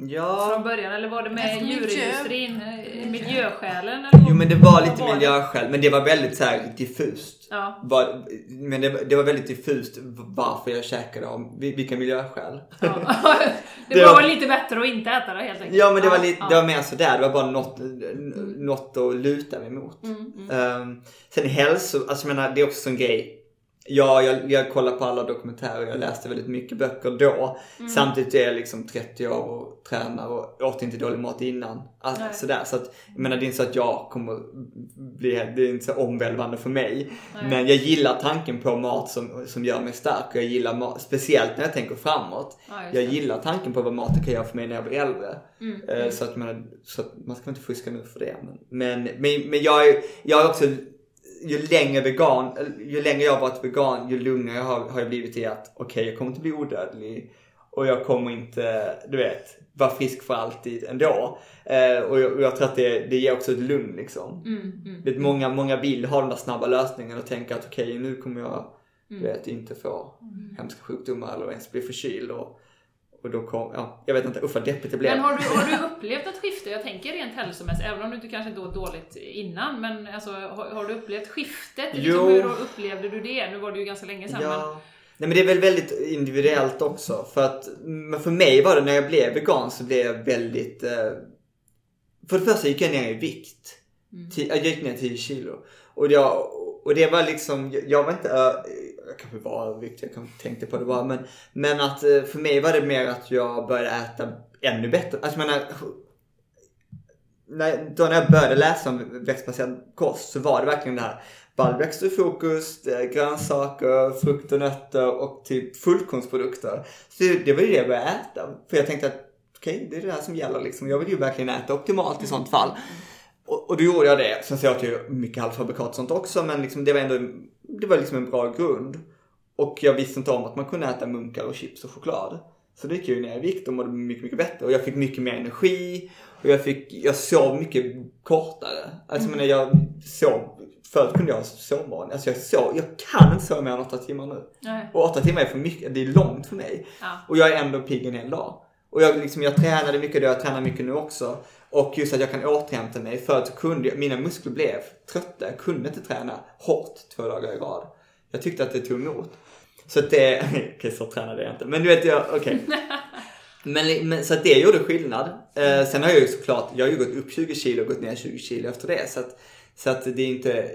Ja, Från början, eller var det med Alltså, miljö. djurindustrin? eh, Miljöskälen? Eller jo men det var lite det? miljöskäl, men det var väldigt så här diffust. Ja. Var, men det, det var väldigt diffust varför jag käkade om vilka miljöskäl. ja. det, Det var var- lite bättre att inte äta det helt enkelt? Ja men det var, lite, ja. det var mer sådär, det var bara något, något att luta mig mot. Um, sen hälso, alltså jag menar det är också en grej. Ja, jag, jag kollar på alla dokumentärer, jag läste väldigt mycket böcker då. Samtidigt är jag liksom 30 år och tränar och åt inte dålig mat innan. Alltså, Nej. sådär, så att, jag menar det är inte så att jag kommer bli, det är inte så omvälvande för mig. Nej. Men jag gillar tanken på mat som, som gör mig stark och jag gillar mat, speciellt när jag tänker framåt. Ja, jag gillar tanken på vad maten kan göra för mig när jag blir äldre. Mm, Eh, Så, att man, så att man ska inte fuska nu för det. Men, men, men, men jag, är, jag är också, ju längre vegan, ju längre jag har varit vegan, ju lugnare har, har jag blivit i att okej, jag kommer inte bli odödlig. Och jag kommer inte, du vet, vara frisk för alltid ändå. Eh, och, jag, och jag tror att det, det ger också ett lugn liksom. Mm, mm. Vet, många, många vill ha den där snabba lösningen och tänka att okej, nu kommer jag Mm. du vet, inte få hemska sjukdomar eller ens bli förkyld. Och, och då kom, ja, jag vet inte, usch vad deppigt det blev. Men har du, har du upplevt ett skifte? Jag tänker rent hälsomässigt, även om du inte kanske inte var dåligt innan, men alltså, har, har du upplevt skiftet? Jo. Liksom, hur upplevde du det? Nu var det ju ganska länge sedan, men... Nej men det är väl väldigt individuellt också. För att, men för mig var det när jag blev vegan så blev jag väldigt... Eh, för det första gick jag ner i vikt. Ti- Jag gick ner 10 kilo. Och, jag, och det var liksom, jag- var inte, ö- jag kanske var överviktig, jag kanske tänkte på det bara. Men, men att eh, för mig var det mer att jag började äta ännu bättre. Alltså jag menar, när, då när jag började läsa om växtbaserad kost så var det verkligen det här baljväxter i fokus, det eh, är grönsaker, frukt och nötter och typ fullkornsprodukter. Så det, var ju det jag började äta. För jag tänkte att okej, det är det här som gäller liksom. Jag vill ju verkligen äta optimalt i sånt fall. Och, och då gjorde jag det. Sen så åt jag ju mycket halvfabrikat och sånt också men liksom det var ändå, det var liksom en bra grund. Och jag visste inte om att man kunde äta munkar och chips och choklad. Så då gick jag ju ner i vikt och mådde mycket, mycket bättre. Och jag fick mycket mer energi. Och jag fick, jag sov mycket kortare. Alltså men jag sov, förut kunde jag sova, alltså jag sov, jag kan inte sova mer än åtta timmar nu. Nej. Och åtta timmar är för mycket, det är långt för mig. Ja. Och jag är ändå pigg en hel dag. Och jag, liksom, jag tränade mycket då, jag tränar mycket nu också. Och just att jag kan återhämta mig. Förut så kunde jag, mina muskler blev trötta. Jag kunde inte träna hårt två dagar i rad. Jag tyckte att det tog emot. Så att det, okej så tränade jag inte. Men du vet jag, okej. Men, men, så att det gjorde skillnad. Eh, sen har jag ju såklart, jag har ju gått upp 20 kilo och gått ner 20 kilo efter det. Så att, så att det är inte,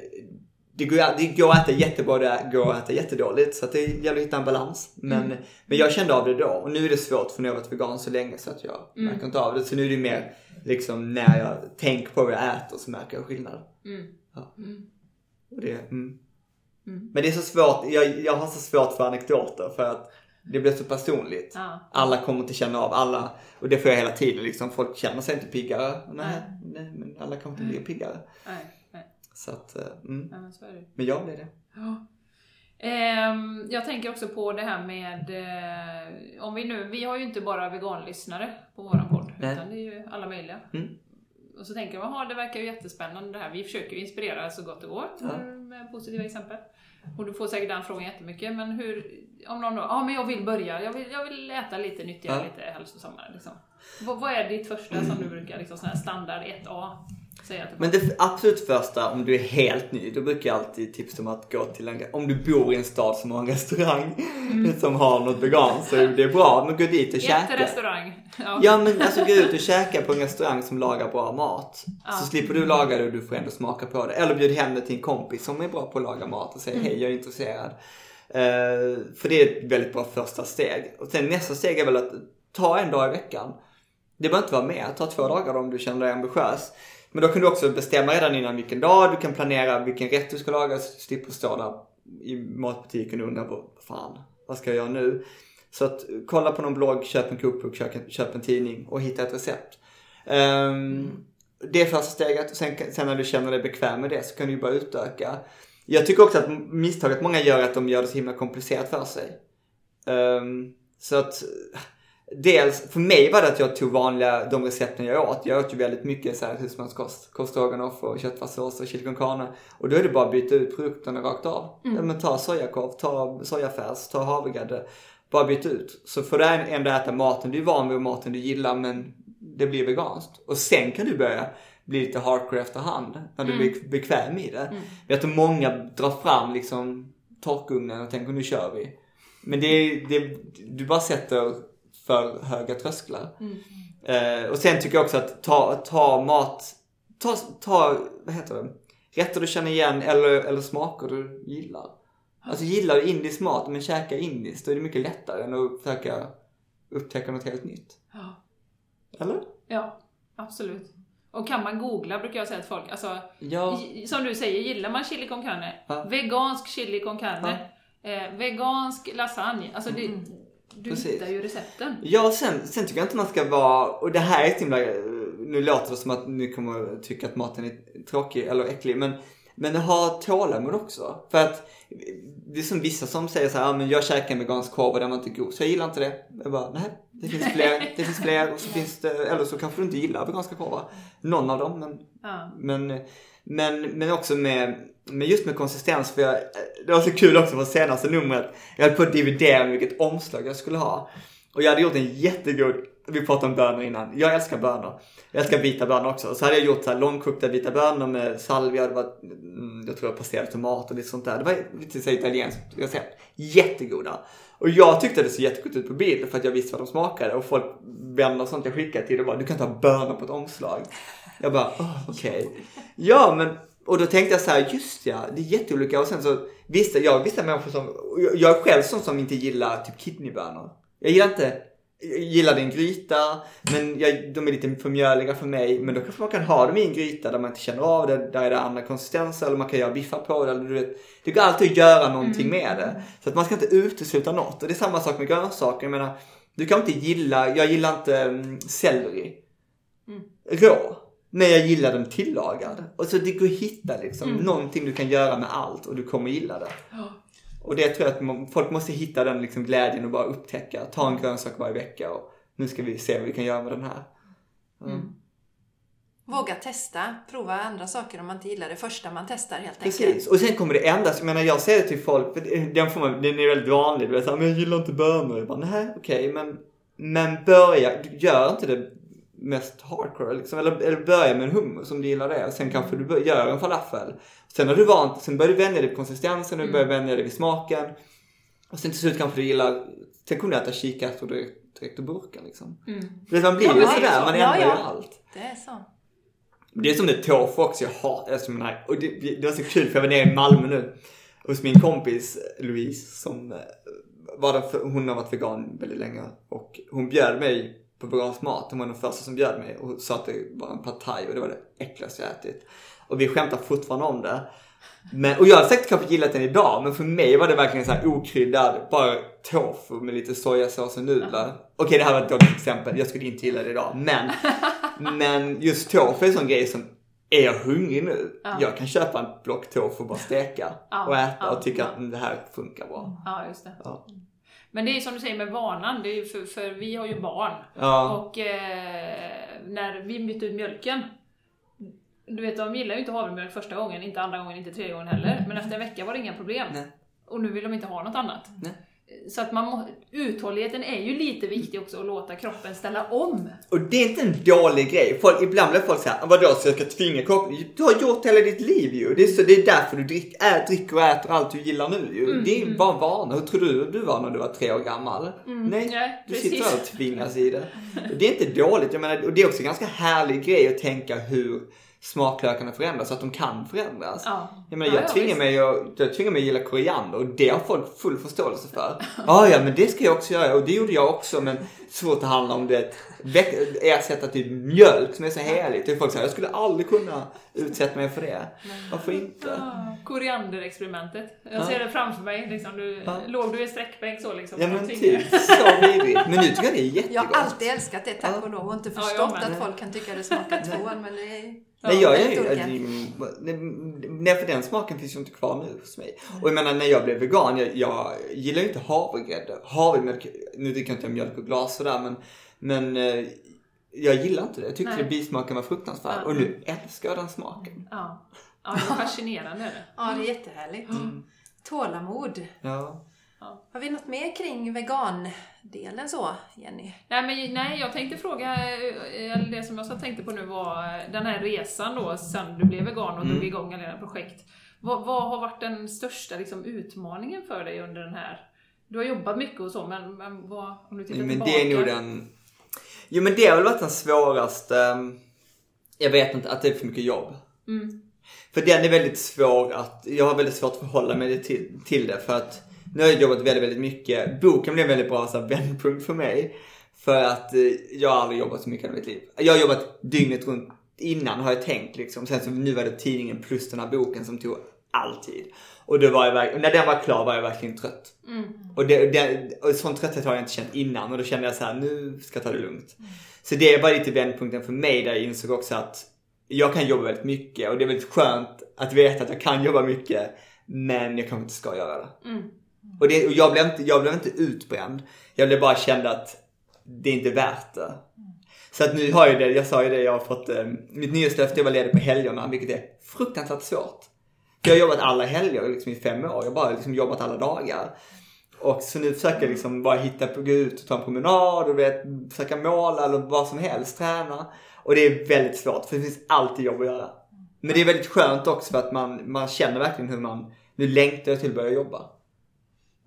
det går, det går att äta jättebra, det går att äta jättedåligt. Så att det gäller att hitta en balans. Men, Mm. men jag kände av det då. Och nu är det svårt för nu har jag varit vegan så länge så att jag Mm. märker inte av det. Så nu är det mer liksom när jag tänker på vad jag äter så märker jag skillnad. Mm. Ja. Mm. Och det, mm. Mm. Men det är så svårt, jag, jag har så svårt för anekdoter för att det blir så personligt. Ja. Alla kommer inte känna av alla. Och det får jag hela tiden liksom. Folk känner sig inte piggare. Nej, nej men alla kommer inte bli piggare. Nej, nej. Så att, eh, mm. Nej, men så. Men jag blir det. Ja. Ehm, jag tänker också på det här med, eh, om vi nu, vi har ju inte bara veganlyssnare på våran podd, Nej. utan det är ju alla möjliga. Mm. Och så tänker jag, jaha det verkar ju jättespännande det här. Vi försöker ju inspirera så gott det går Ja. med positiva exempel. Och du får säkert den frågan jättemycket, men hur, om någon då, ja men jag vill börja, jag vill, jag vill äta lite nyttigare, Ja. lite hälsosammare liksom. Vad, vad är ditt första som du brukar, liksom sån här standard 1A, säga till Men det absolut första, om du är helt ny, då brukar jag alltid tipsa om att gå till en, om du bor i en stad som har en restaurang som har något veganskt så är det bra, men gå dit och käka. Jätterestaurang. Ja. Ja men alltså gå ut och käka på en restaurang som lagar bra mat. Ja. Så slipper du laga det och du får ändå smaka på det. Eller bjud hem det till en kompis som är bra på att laga mat och säger hej jag är intresserad. Eh, för det är ett väldigt bra första steg. Och sen nästa steg är väl att ta en dag i veckan. Det behöver inte vara mer, ta två dagar om du känner dig ambitiös. Men då kan du också bestämma redan innan vilken dag, du kan planera vilken rätt du ska laga så typ du slipper stå där i matbutiken och undra vad fan, vad ska jag göra nu? Så att kolla på någon blogg, köp en kokbok, köp, en- köp en tidning och hitta ett recept. Ehm, det är första steget och sen, sen när du känner dig bekväm med det så kan du ju bara utöka. Jag tycker också att misstaget många gör är att de gör det så himla komplicerat för sig. Um, så att Dels, för mig var det att jag tog vanliga, de recepten jag åt. Jag åt ju väldigt mycket så här husmanskost. Korvstroganoff och köttfärssås och chili. Och då är det bara att byta ut produkterna rakt av. Ja, men ta sojakorv, ta sojafärs, ta havregrädde. Bara byt ut. Så får du ändå äta maten du är van vid och maten du gillar men det blir veganskt. Och sen kan du börja bli lite hardcore efterhand när du blir bekväm i det. Jag vet att många drar fram liksom torkugnen och tänker nu kör vi. Men det är, det, du bara sätter för höga trösklar. Eh, och sen tycker jag också att ta, ta mat, ta, ta, vad heter det? Rätter du känner igen eller, eller smaker du gillar. Alltså gillar du indisk mat men käka indiskt då är det mycket lättare än att försöka upptäcka något helt nytt. Ja. Eller? Ja, absolut. Och kan man googla brukar jag säga till folk, alltså Ja. som du säger, gillar man chili con carne, Ja. vegansk chili con carne, eh, vegansk lasagne, alltså det, du Precis. hittar ju recepten. Ja, sen, sen tycker jag inte man ska vara, och det här är ett himla, nu låter det som att ni kommer tycka att maten är tråkig eller äcklig, men, men ha tålamod också. För att det är som vissa som säger så här, ah, men jag käkar en vegansk korv och den var inte god, så jag gillar inte det. Jag bara, nej, det finns fler, det finns fler och så finns det, eller så kanske du inte gillar veganska korvar. Någon av dem, men Ja. men, men, men också med, men just med konsistens. För jag, det var så kul också på senaste numret. Jag höll på att dividera vilket omslag jag skulle ha. Och jag hade gjort en jättegod, vi pratade om bönor innan. Jag älskar bönor. Jag älskar vita bönor också. Så hade jag gjort så här långkokta vita bönor med salvia, det var, mm, jag tror jag passerade tomat och lite sånt där. Det var lite så italienskt recept. Jättegoda. Och jag tyckte det såg jättegott ut på bild för att jag visste vad de smakade. Och folk, vänner och sånt jag skickade till, det bara, du kan inte ha bönor på ett omslag. Jag bara, oh, okej. Ja, men och då tänkte jag så här, just ja, det är jätteolika. Och sen så visste jag, vissa människor som, jag- är själv sån som inte gillar typ kidneybönor. Jag gillar inte, jag gillar en gryta, men jag, de är lite för mjöliga för mig. Men då kanske man kan ha dem i en gryta där man inte känner av det, där är det andra konsistenser, eller man kan göra biffar på det. Eller du vet, det går alltid att göra någonting med det. Så att man ska inte utesluta något. Och det är samma sak med grönsaker. Jag menar, du kan inte gilla, jag gillar inte mm, selleri rå. Men jag gillar den tillagad. Och så det går att hitta liksom någonting du kan göra med allt och du kommer gilla det. Ja. Och det tror jag att folk måste hitta den liksom glädjen och bara upptäcka. Ta en grönsak varje vecka och nu ska vi se vad vi kan göra med den här. Mm. Våga testa, prova andra saker om man inte gillar det första man testar helt enkelt. Precis, och sen kommer det ändras. Jag menar jag säger det till folk, den, får man, den är väldigt vanlig. Du vet såhär, men jag gillar inte bönor. Jag bara, nej okej men, men börja, gör inte det mest hardcore liksom. Eller, eller börja med en hummus om du gillar det. Och sen kanske du gör en falafel. Sen har du vant, sen börjar du vänja dig vid konsistensen och du börjar vänja dig vid smaken. Och sen till slut kanske du gillar, sen kunde jag äta kikärtor direkt, direkt ur burken liksom. Mm. Du vet, man blir Ja, ju det är sådär, så. man Ja, ändrar ju ja. allt. Det är så. Det är som det tofu också, jag hatar alltså, den här, och det, det var så kul för jag var nere i Malmö nu hos min kompis Louise som eh, var för, hon har varit vegan väldigt länge och hon bjöd mig på vegansk mat. Hon var den första som bjöd mig och sa att det var en pad thai och det var det äckligaste jag ätit. Och vi skämtar fortfarande om det. Men, och jag hade säkert kanske gillat den idag, men för mig var det verkligen så här okryddad, bara tofu med lite sojasås och nudlar. Okej, det här var ett dåligt exempel, jag skulle inte gilla det idag, men, men just tofu är en sån grej som, är jag hungrig nu? Ja. Jag kan köpa en block tofu och bara steka Ja, och äta och tycka att mm, det här funkar bra. Ja, just det. Ja. Men det är som du säger med vanan, det är för, för vi har ju barn. Ja. Och eh, när vi bytte ut mjölken, du vet de gillar ju inte havremjölk första gången, inte andra gången, inte tredje gången heller. Men efter en vecka var det inga problem. Nej. Och nu vill de inte ha något annat. Nej. Så att man må, uthålligheten är ju lite viktig också, att låta kroppen ställa om. Och det är inte en dålig grej. Folk, ibland blir folk såhär, vadå så jag ska tvinga kroppen? Du har gjort hela ditt liv ju. Det är, så, det är därför du drick, ä, dricker och äter allt du gillar nu ju. Mm, det är bara en vana. Hur tror du du var när du var tre år gammal? Nej, nej, du precis. sitter där och tvingas i det. Det är inte dåligt. Jag menar, och det är också en ganska härlig grej att tänka hur smaklökarna förändras, så att de kan förändras. Ja. Jag, menar, Ja, jag, ja, tvingar mig att, jag tvingar mig att gilla koriander och det har folk full förståelse för. Ja, ja, men det ska jag också göra och det gjorde jag också men svårt att handla om det. Ersätta till mjölk som är så heligt. Det är folk säger, jag skulle aldrig kunna utsätta mig för det. Varför inte? Ah, Korianderexperimentet. Jag Ja. ser det framför mig. Liksom, du, Ja. Låg du i sträckbänk så liksom? Ja men typ, så vidrigt. Men nu tycker jag det är jättegott. Jag har alltid älskat det tack Ja. och lov och inte Ja, förstått att folk kan tycka det smakar tvål men det är... Nej, jag är nej, för den smaken finns ju inte kvar nu hos mig. Och jag menar när jag blev vegan, jag, jag gillar ju inte havregrädde. Havremjölk, nu dricker jag inte mjölk och glas sådär men, men eh, jag gillar inte det. Jag tyckte bismaken var fruktansvärd. Ja. Och nu älskar jag den smaken. Ja. ja, det är fascinerande. Ja, det är jättehärligt. Tålamod. Ja. Har vi något mer kring vegandelen så, Jenny? Nej, men, nej, jag tänkte fråga, eh, eller det som jag så tänkte på nu var eh, den här resan då sen du blev vegan och Mm. drog igång alla dina projekt. Vad, vad har varit den största liksom, utmaningen för dig under den här... Du har jobbat mycket och så, men, men vad, om du tittar Men tillbaka? det är nog den... Jo men det har väl varit den svåraste... Jag vet inte, att det är för mycket jobb. Mm. För den är väldigt svår att, jag har väldigt svårt att förhålla mig till, till det för att nu har jag jobbat väldigt, väldigt mycket. Boken blev en väldigt bra så här, vändpunkt för mig. För att eh, jag har aldrig jobbat så mycket i mitt liv. Jag har jobbat dygnet runt innan har jag tänkt liksom. Sen så nu var det tidningen plus den här boken som tog all tid. Och då var jag verkligen, när den var klar var jag verkligen trött. Mm. Och, det, det, och sån trötthet har jag inte känt innan och då kände jag så här: nu ska jag ta det lugnt. Så det var lite vändpunkten för mig där jag insåg också att jag kan jobba väldigt mycket och det är väldigt skönt att veta att jag kan jobba mycket men jag kanske inte ska göra det. Mm. Och, det, och jag, blev inte, jag blev inte utbränd. Jag blev bara känd att det är inte värt det. Så att nu har jag det, jag sa ju det, jag har fått, eh, mitt nyårslöfte är att vara ledig på helgerna vilket är fruktansvärt svårt. För jag har jobbat alla helger liksom i fem år, jag har bara liksom jobbat alla dagar. Och så nu försöker jag liksom bara hitta på, gå ut och ta en promenad och vet, försöka måla eller vad som helst, träna. Och det är väldigt svårt för det finns alltid jobb att göra. Men det är väldigt skönt också för att man, man känner verkligen hur man, nu längtar jag till att börja jobba.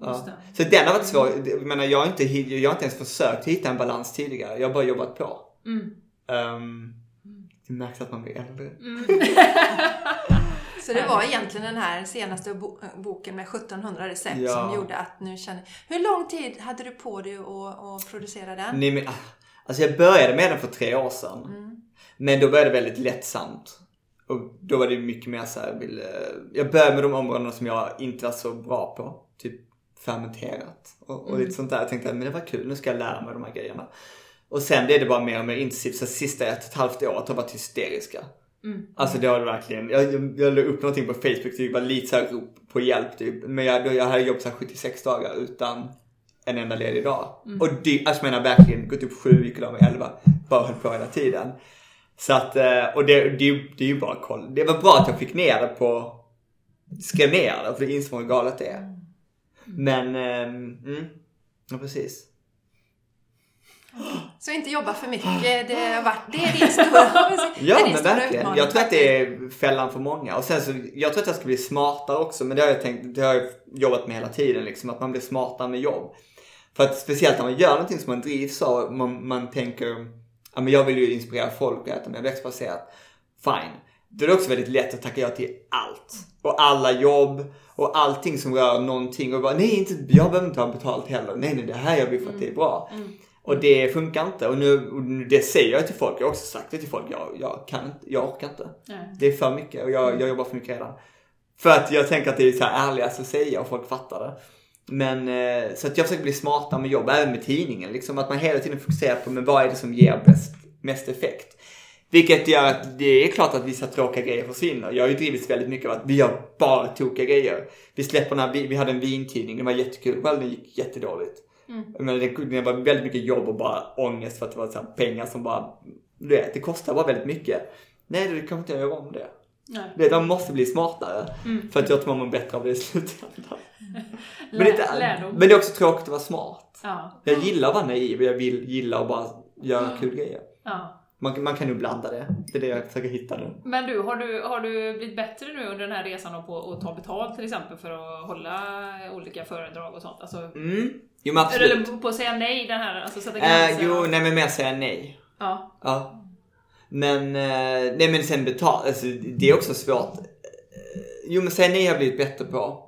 Ja. Så den har varit svår. Jag menar, jag har, inte, jag har inte ens försökt hitta en balans tidigare. Jag har bara jobbat på. Mm. Um, det märks att man blir äldre. Så det var egentligen den här senaste bo- boken med 1700 recept Ja. som gjorde att nu känner... Hur lång tid hade du på dig att, att producera den? Nej, men, ah, alltså jag började med den för tre år sedan. Mm. Men då började det väldigt lättsamt. Och då var det mycket mer så här, jag, ville, jag började med de områdena som jag inte var så bra på. Typ fermenterat och, och Mm. lite sånt där. Jag tänkte att men det var kul, nu ska jag lära mig de här grejerna. Och sen blev det bara mer och mer intensivt. Så sista ett och ett halvt året har varit hysteriska. Mm. Alltså det har det verkligen. Jag, jag, jag la upp någonting på Facebook, det var lite så här rop på hjälp typ. Men jag, jag hade jobbat så här 76 dagar utan en enda ledig dag. Och det, alltså jag menar verkligen gått upp sju, gick och mig elva. Bara höll på hela tiden. Så att, eh, och det, det, det är ju bara koll. Det var bra att jag fick ner det på, skrev ner det för det insåg hur galet det är. Men, ehm, mm, ja precis. Så inte jobba för mycket. Det, har varit, det är din stora, det Ja men verkligen. utmaning Jag tror att det är fällan för många. Och sen så, jag tror att jag ska bli smartare också. Men det har jag tänkt, det har jag jobbat med hela tiden liksom. Att man blir smartare med jobb. För att speciellt när man gör någonting som man drivs av. Man, man tänker, ja men jag vill ju inspirera folk att äta mer växtbaserat. Fine. Då är det också väldigt lätt att tacka ja till allt. Och alla jobb. Och allting som rör någonting. Och bara, nej inte, jag behöver inte ha betalt heller. Nej nej det här gör vi för att det är bra. Och det funkar inte. Och nu, och nu- det säger jag till folk. Jag har också sagt det till folk. Jag, jag kan inte, jag orkar inte. Nej. Det är för mycket och jag, jag jobbar för mycket redan. För att jag tänker att det är så här ärligast att säga och folk fattar det. Men eh, så att jag försöker bli smartare med jobb, även med tidningen. Liksom att man hela tiden fokuserar på men vad är det som ger bäst, mest effekt. Vilket gör att det är klart att vissa tråkiga grejer försvinner. Jag har ju drivits väldigt mycket av att vi gör bara tokiga grejer. Vi släpper den här, vi, vi hade en vintidning, den var jättekul. Well, den gick jättedåligt. Men det, det var väldigt mycket jobb och bara ångest för att det var så pengar som bara, du vet, det kostar bara väldigt mycket. Nej, du kan inte göra om det. Nej. Man måste bli smartare. För att jag tror man mår bättre av det i slutändan. Men, det, är- men det är också tråkigt att vara smart. Ja. Jag gillar att vara naiv och jag vill gilla att bara göra kul grejer. ja. Man, man kan ju blanda det. Det är det jag försöker hitta nu. Men du, har du, har du blivit bättre nu under den här resan på att ta betalt till exempel för att hålla olika föredrag och sånt? Alltså, Mm. Jo men absolut. eller på att säga nej den här, alltså sätta Eh, gränser? jo, och- nej men mer säga nej. Ja. Ja. Men, eh, nej men sen betalt, alltså det är också svårt. Eh, Jo men säga nej har jag blivit bättre på.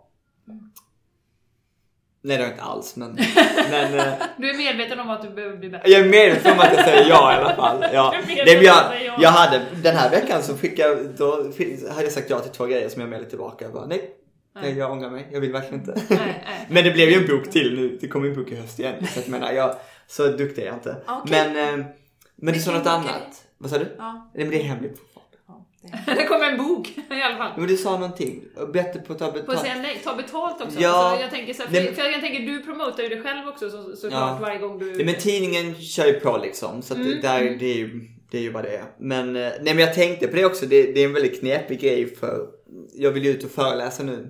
Nej det har jag inte alls men, men eh, Du är medveten om att du behöver bli bättre? jag är medveten om att jag säger ja i alla fall. Ja. Nej, men jag, jag hade, den här veckan så fick jag, då hade jag sagt ja till två grejer som jag mejlade tillbaka. Jag bara, nej, nej, jag ångrar mig, jag vill verkligen inte. Nej, nej. Men det blev ju en bok till nu. Det kommer en bok i höst igen. Så jag menar, jag, så duktig är jag inte. Okej. Men, eh, men du sa något annat. Vad sa du? Ja. Nej men det är hemligt. Ja, det- kommer en bok i alla fall. Men du sa någonting. Bättre på att ta På att betalt. säga nej, ta betalt också. Ja. Alltså, jag tänker så här, för, för jag tänker, du promotar ju dig själv också så, såklart Ja. varje gång du... Nej men tidningen kör ju på liksom. Så Mm, det, där, det, är ju, det är ju vad det är. Men, eh, nej men jag tänkte på det också. Det, det är en väldigt knepig grej för jag vill ju ut och föreläsa nu.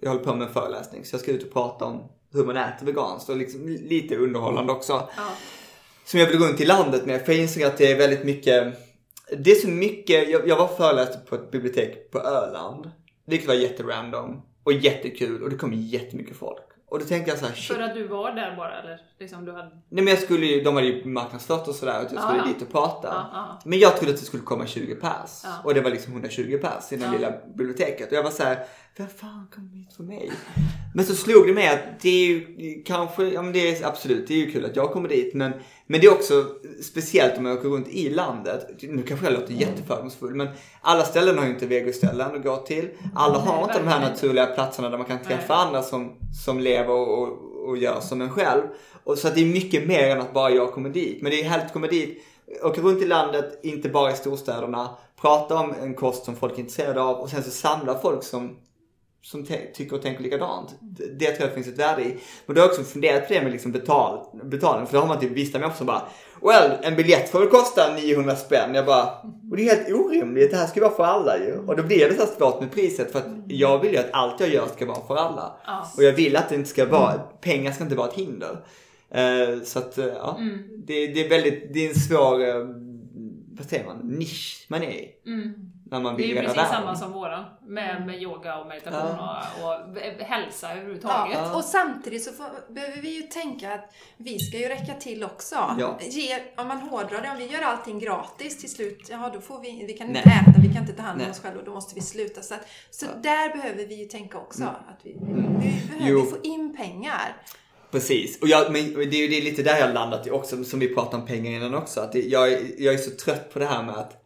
Jag håller på med en föreläsning. Så jag ska ut och prata om hur man äter veganskt och liksom lite underhållande också. Ja. som jag vill gå runt i landet med. För jag inser att det är väldigt mycket, det är så mycket, jag, jag var föreläste på ett bibliotek på Öland. Vilket var jätterandom och jättekul och det kom jättemycket folk. Och då tänkte jag så här, shit. För att du var där bara eller? Liksom du hade... Nej men jag skulle ju, de hade ju marknadsfört och sådär att jag skulle ja. dit och prata. Ja, ja. Men jag trodde att det skulle komma 20 pers. Ja. Och det var liksom 120 pers i det Ja. lilla biblioteket. Och jag var så här, vem fan kommer hit för mig? Men så slog det mig att det är ju kanske, ja men det är absolut, det är ju kul att jag kommer dit. Men, men det är också speciellt om jag åker runt i landet. Nu kanske jag låter jättefördomsfull men alla ställen har ju inte vegoställen att gå till. Alla har Nej, inte de här naturliga platserna där man kan träffa Nej. andra som, som lever och, och, och gör som en själv. Och så att det är mycket mer än att bara jag kommer dit. Men det är att komma dit, åka runt i landet, inte bara i storstäderna, prata om en kost som folk är intresserade av och sen så samla folk som som tycker och tänker likadant. Det, det tror jag finns ett värde i. Men då har jag också funderat på det med liksom betal, betalning. För då har man typ vissa människor som bara Well, en biljett får väl kosta 900 spänn. Jag bara, och det är helt orimligt. Det här ska vara för alla ju. Och då blir det så svårt med priset för att jag vill ju att allt jag gör ska vara för alla. Och jag vill att det inte ska vara, pengar ska inte vara ett hinder. Eh, så att, eh, ja. Det, det är väldigt, det är en svår, eh, vad säger man, nisch man är i. Mm. När man Det är vill ju precis världen. samma som våran. Med, med yoga och meditation och, och hälsa överhuvudtaget. Ja, och samtidigt så får, behöver vi ju tänka att vi ska ju räcka till också. Ja. Ge, om man hårdrar det, om vi gör allting gratis till slut, ja då får vi, vi kan inte Nej. äta, vi kan inte ta hand om Nej. oss själva och då måste vi sluta. Så, att, så där behöver vi ju tänka också. Att vi, vi behöver Jo. få in pengar. Precis, och jag, men det är ju det är lite där jag har landat i också, som vi pratade om pengar innan också. Att det, jag, är- jag är så trött på det här med att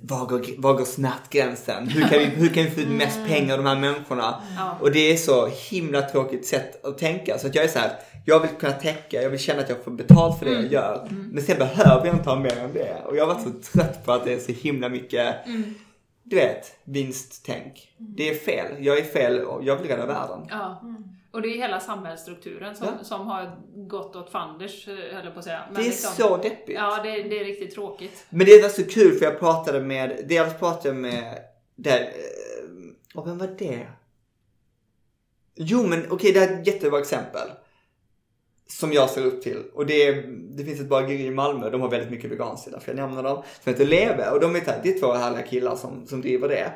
var går, var går smärtgränsen? Hur kan, vi, hur kan vi få ut mest pengar av de här människorna? Ja. Och det är så himla tråkigt sätt att tänka. Så att jag är så här, jag vill kunna täcka, jag vill känna att jag får betalt för det jag gör. Men sen behöver jag inte ha mer än det. Och jag har varit så trött på att det är så himla mycket, du vet, vinsttänk. Det är fel, jag är fel och jag vill rädda världen. Ja. Och det är hela samhällsstrukturen som, Ja. som har gått åt fanders, eh, höll jag på att säga. Men Det är liksom- så deppigt. Ja, det, det är riktigt tråkigt. Men det var så kul för jag pratade med, dels pratade jag med, där, eh, och vem var det? Jo men okej det här är ett jättebra exempel. som jag ser upp till. Och det, är, det finns ett bageri i Malmö, de har väldigt mycket veganskt, därför jag nämner dem. Som heter Leve och de är, det är två härliga killar som, som driver det.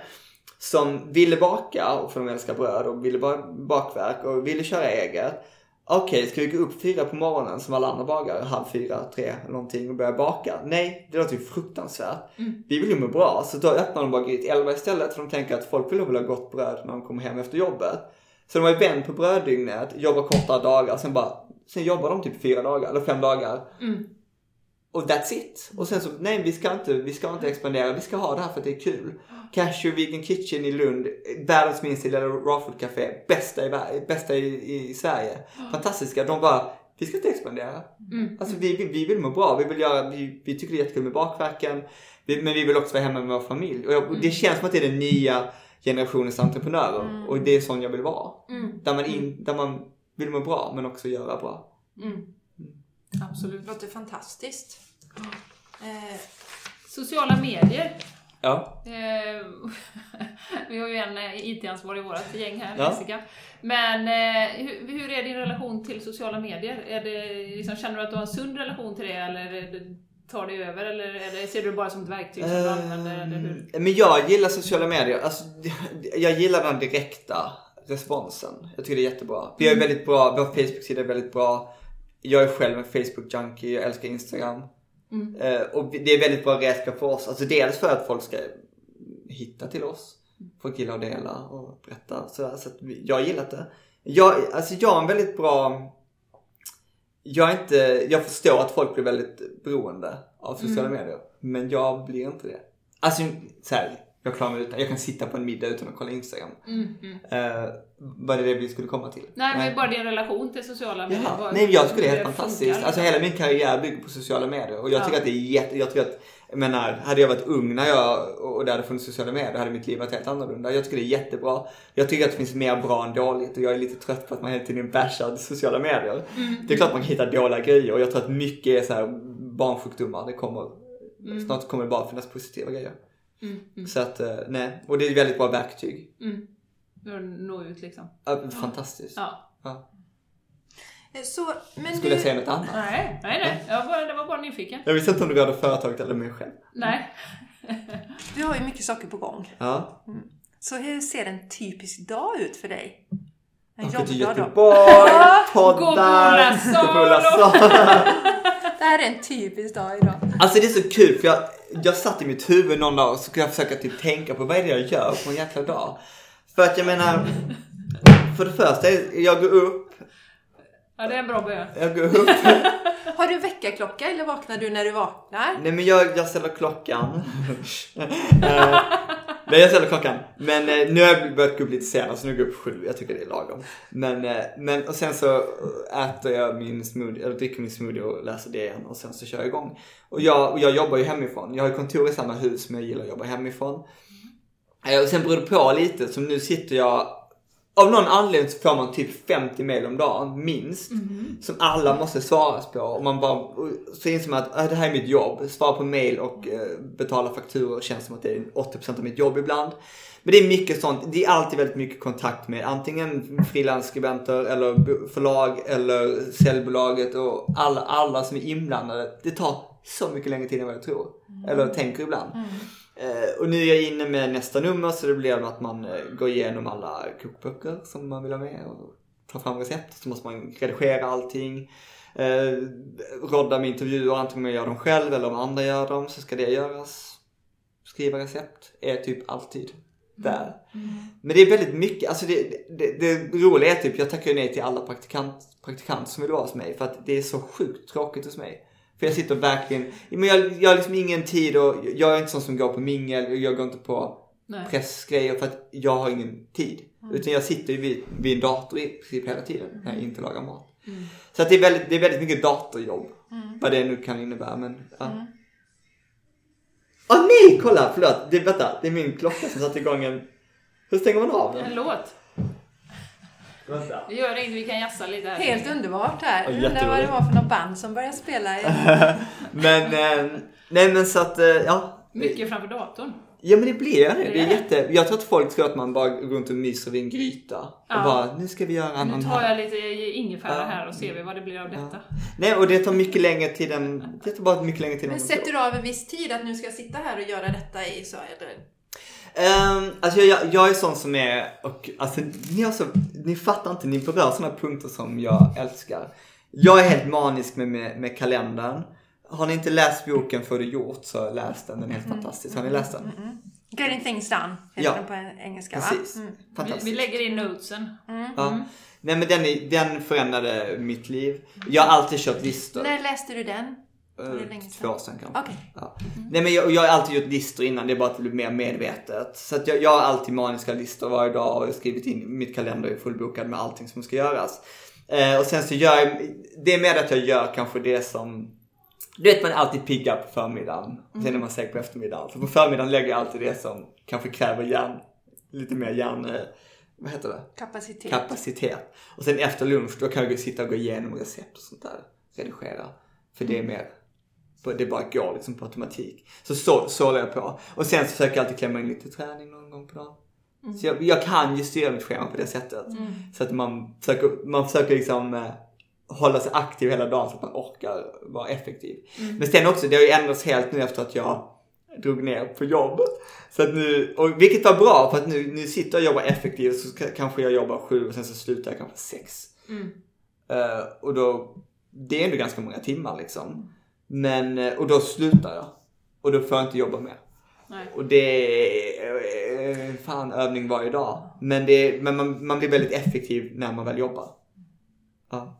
Som ville baka, för de älskar bröd och ville ba, bakverk och ville köra eget. Okej, ska vi gå upp fyra på morgonen som alla andra bagare, halv fyra, tre eller någonting och börja baka? Nej, det låter ju fruktansvärt. Vi vill ju må bra, så då öppnar de bageriet elva istället för de tänker att folk vill väl ha gott bröd när de kommer hem efter jobbet. Så de har ju vänt på bröddygnet, jobbar kortare dagar, sen bara, sen jobbar de typ fyra dagar eller fem dagar. Och that's it. Och sen så, nej vi ska inte, vi ska inte expandera, vi ska ha det här för att det är kul. Cashew Vegan Kitchen i Lund, världens minsta lilla raw food café, bästa i, bästa i, i Sverige. Fantastiska. De bara, vi ska inte expandera. Alltså vi, vi, vi vill må bra, vi vill göra, vi, vi tycker det är jättekul med bakverken. Vi, men vi vill också vara hemma med vår familj. Och, jag, och det känns som att det är den nya generationens entreprenörer. Och det är sån jag vill vara. Där, man in, där man vill må bra men också göra bra. Absolut. Det låter fantastiskt. Eh, Sociala medier. Ja. Eh, vi har ju en eh, IT-ansvarig i vårt gäng här, Ja. Jessica. Men eh, hur, hur är din relation till sociala medier? Är det, liksom, känner du att du har en sund relation till det eller tar det över? Eller ser du det bara som ett verktyg som du använder? Eller hur? Eh, Men jag gillar sociala medier. Alltså, jag gillar den direkta responsen. Jag tycker det är jättebra. Vi är väldigt bra, vår Facebook-sida är väldigt bra. Jag är själv en Facebook-junkie, jag älskar Instagram. Eh, och det är väldigt bra redskap för oss. Alltså dels för att folk ska hitta till oss. Folk gillar att dela och berätta. Så, så vi- jag har gillat det. Jag, alltså jag är en väldigt bra... Jag, är inte, jag förstår att folk blir väldigt beroende av sociala medier. Men jag blir inte det. Alltså så här, jag klarar mig utan. Jag kan sitta på en middag utan att kolla Instagram. Eh, var det det vi skulle komma till? Nej, men bara din relation till sociala medier. Ja, vad- nej jag tycker det är helt fantastiskt. funkar. Alltså hela min karriär bygger på sociala medier och jag Ja. tycker att det är jätte, jag tycker att, jag menar, hade jag varit ung när jag, och det hade funnits sociala medier, hade mitt liv varit helt annorlunda. Jag tycker det är jättebra. Jag tycker att det finns mer bra än dåligt och jag är lite trött på att man hela tiden bashar sociala medier. Det är klart man kan hitta dåliga grejer och jag tror att mycket är så här barnsjukdomar. Det kommer, snart kommer det bara finnas positiva grejer. Så att, eh, nej. Och det är ett väldigt bra verktyg. För att nå ut liksom. Ja, Fantastiskt. Ja. Ja. eh, så, men Skulle jag du, säga något annat? Nej, nej, nej. Jag var, det var bara nyfiken. Jag visste inte om du rörde företaget eller mig själv. Nej. du har ju mycket saker på gång. Ja. Så hur ser en typisk dag ut för dig? En Åka till jobbdag då? Göteborg, Gå på poddar, gå på. Det här är en typisk dag idag. Alltså det är så kul för jag, jag satt i mitt huvud någon dag och så kunde jag försöka typ tänka på vad är det jag gör på en jäkla dag. För att jag menar, för det första, jag går upp, Ja, det är en bra början. jag går upp. Har du väckarklocka eller vaknar du när du vaknar? Nej men jag, jag ställer klockan. Men jag ställer klockan. Men eh, nu har jag börjat gå upp lite senare så alltså nu går jag upp sju. Jag tycker det är lagom. Men, eh, men och sen så äter jag min smoothie, eller dricker min smoothie och läser det igen och sen så kör jag igång. Och jag, och jag jobbar ju hemifrån. Jag har ju kontor i samma hus men jag gillar att jobba hemifrån. Eh, Och sen beror det på lite. Som nu sitter jag av någon anledning så får man typ 50 mail om dagen, minst. Som alla måste svaras på. Och man bara, och så inser man att äh, det här är mitt jobb. Svara på mail och eh, betala fakturor känns som att det är 80% av mitt jobb ibland. Men det är mycket sånt. Det är alltid väldigt mycket kontakt med antingen frilansskribenter eller förlag eller säljbolaget och alla, alla som är inblandade. Det tar så mycket längre tid än vad jag tror. Eller tänker ibland. Eh, och nu är jag inne med nästa nummer så det blir att man eh, går igenom alla kokböcker som man vill ha med och tar fram recept. Så måste man redigera allting. Eh, rodda med intervjuer, antingen jag gör dem själv eller om andra gör dem så ska det göras. Skriva recept är typ alltid där. Men det är väldigt mycket, alltså det, det, det roliga är typ, jag tackar ju nej till alla praktikant, praktikanter som vill vara hos mig för att det är så sjukt tråkigt hos mig. För jag sitter verkligen, men jag, jag har liksom ingen tid och jag är inte sån som går på mingel, jag går inte på Nej. pressgrejer för att jag har ingen tid. Utan jag sitter ju vid, vid en dator i princip hela tiden när jag inte lagar mat. Så att det är väldigt, det är väldigt mycket datorjobb. Vad det nu kan innebära men ja. Åh nej, kolla, förlåt. Det, vänta, det är min klocka som satte igång en... Hur stänger man av En den? låt. Vänta. Det gör inget, vi kan jassa lite här. Helt underbart här. Ja, undrar vad det var för något band som började spela. I... Men, eh, nej men så att, eh, ja. Mycket framför datorn. Ja men det blir det. Det är Det är jätte... Jag tror att folk tror att man bara går runt och myser vid en gryta. Och Ja. bara, nu ska vi göra en Nu annan tar här. jag lite ingefära Ja. här och ser vi vad det blir av detta. Nej och det tar mycket längre tid än... Det tar bara mycket längre tid än Men sätter du av en viss tid att nu ska jag sitta här och göra detta i så eller? Um, alltså jag, jag är sån som är, och alltså ni, har så, ni fattar inte, ni berör såna punkter som jag älskar. Jag är helt manisk med, med, med kalendern. Har ni inte läst boken Får du gjort så läs den, den är helt fantastisk. Har ni läst den? Getting things done heter Ja. den på engelska Precis. va? Mm. Vi, Fantastisk. vi lägger in notesen. Ja. Nej men den, den förändrade mitt liv. Jag har alltid kört listor. När läste du den? Två år sedan kanske. Okej. Ja. Nej men jag, jag har alltid gjort listor innan, det är bara att det blir mer medvetet. Så att jag, jag har alltid maniska listor varje dag och skrivit in, mitt kalender är fullbokad med allting som ska göras. Eh, och sen så gör jag, det är mer att jag gör kanske det som, du vet man är alltid piggad på förmiddagen, sen är man seg på eftermiddagen. Så på förmiddagen lägger jag alltid det som kanske kräver hjärn, lite mer hjärn, eh, vad heter det? Kapacitet. kapacitet. Och sen efter lunch då kan jag sitta och gå igenom recept och sånt där. Redigera. För det är mer, det bara går liksom på automatik. Så så, så håller jag på. Och sen så försöker jag alltid klämma in lite träning någon gång på dagen. Så jag, jag kan ju styra mitt schema på det sättet. Så att man försöker, man försöker liksom eh, hålla sig aktiv hela dagen så att man orkar vara effektiv. Men sen också, det har ju ändrats helt nu efter att jag drog ner på jobbet. Så att nu, och vilket var bra för att nu, nu sitter jag och jobbar effektivt så ska, kanske jag jobbar sju och sen så slutar jag kanske sex. Eh, och då, det är ändå ganska många timmar liksom. Men, eh, och då slutar jag. Och då får jag inte jobba mer. Nej. Och det är eh, fan övning varje dag. Men, det, men man, man blir väldigt effektiv när man väl jobbar. Ja.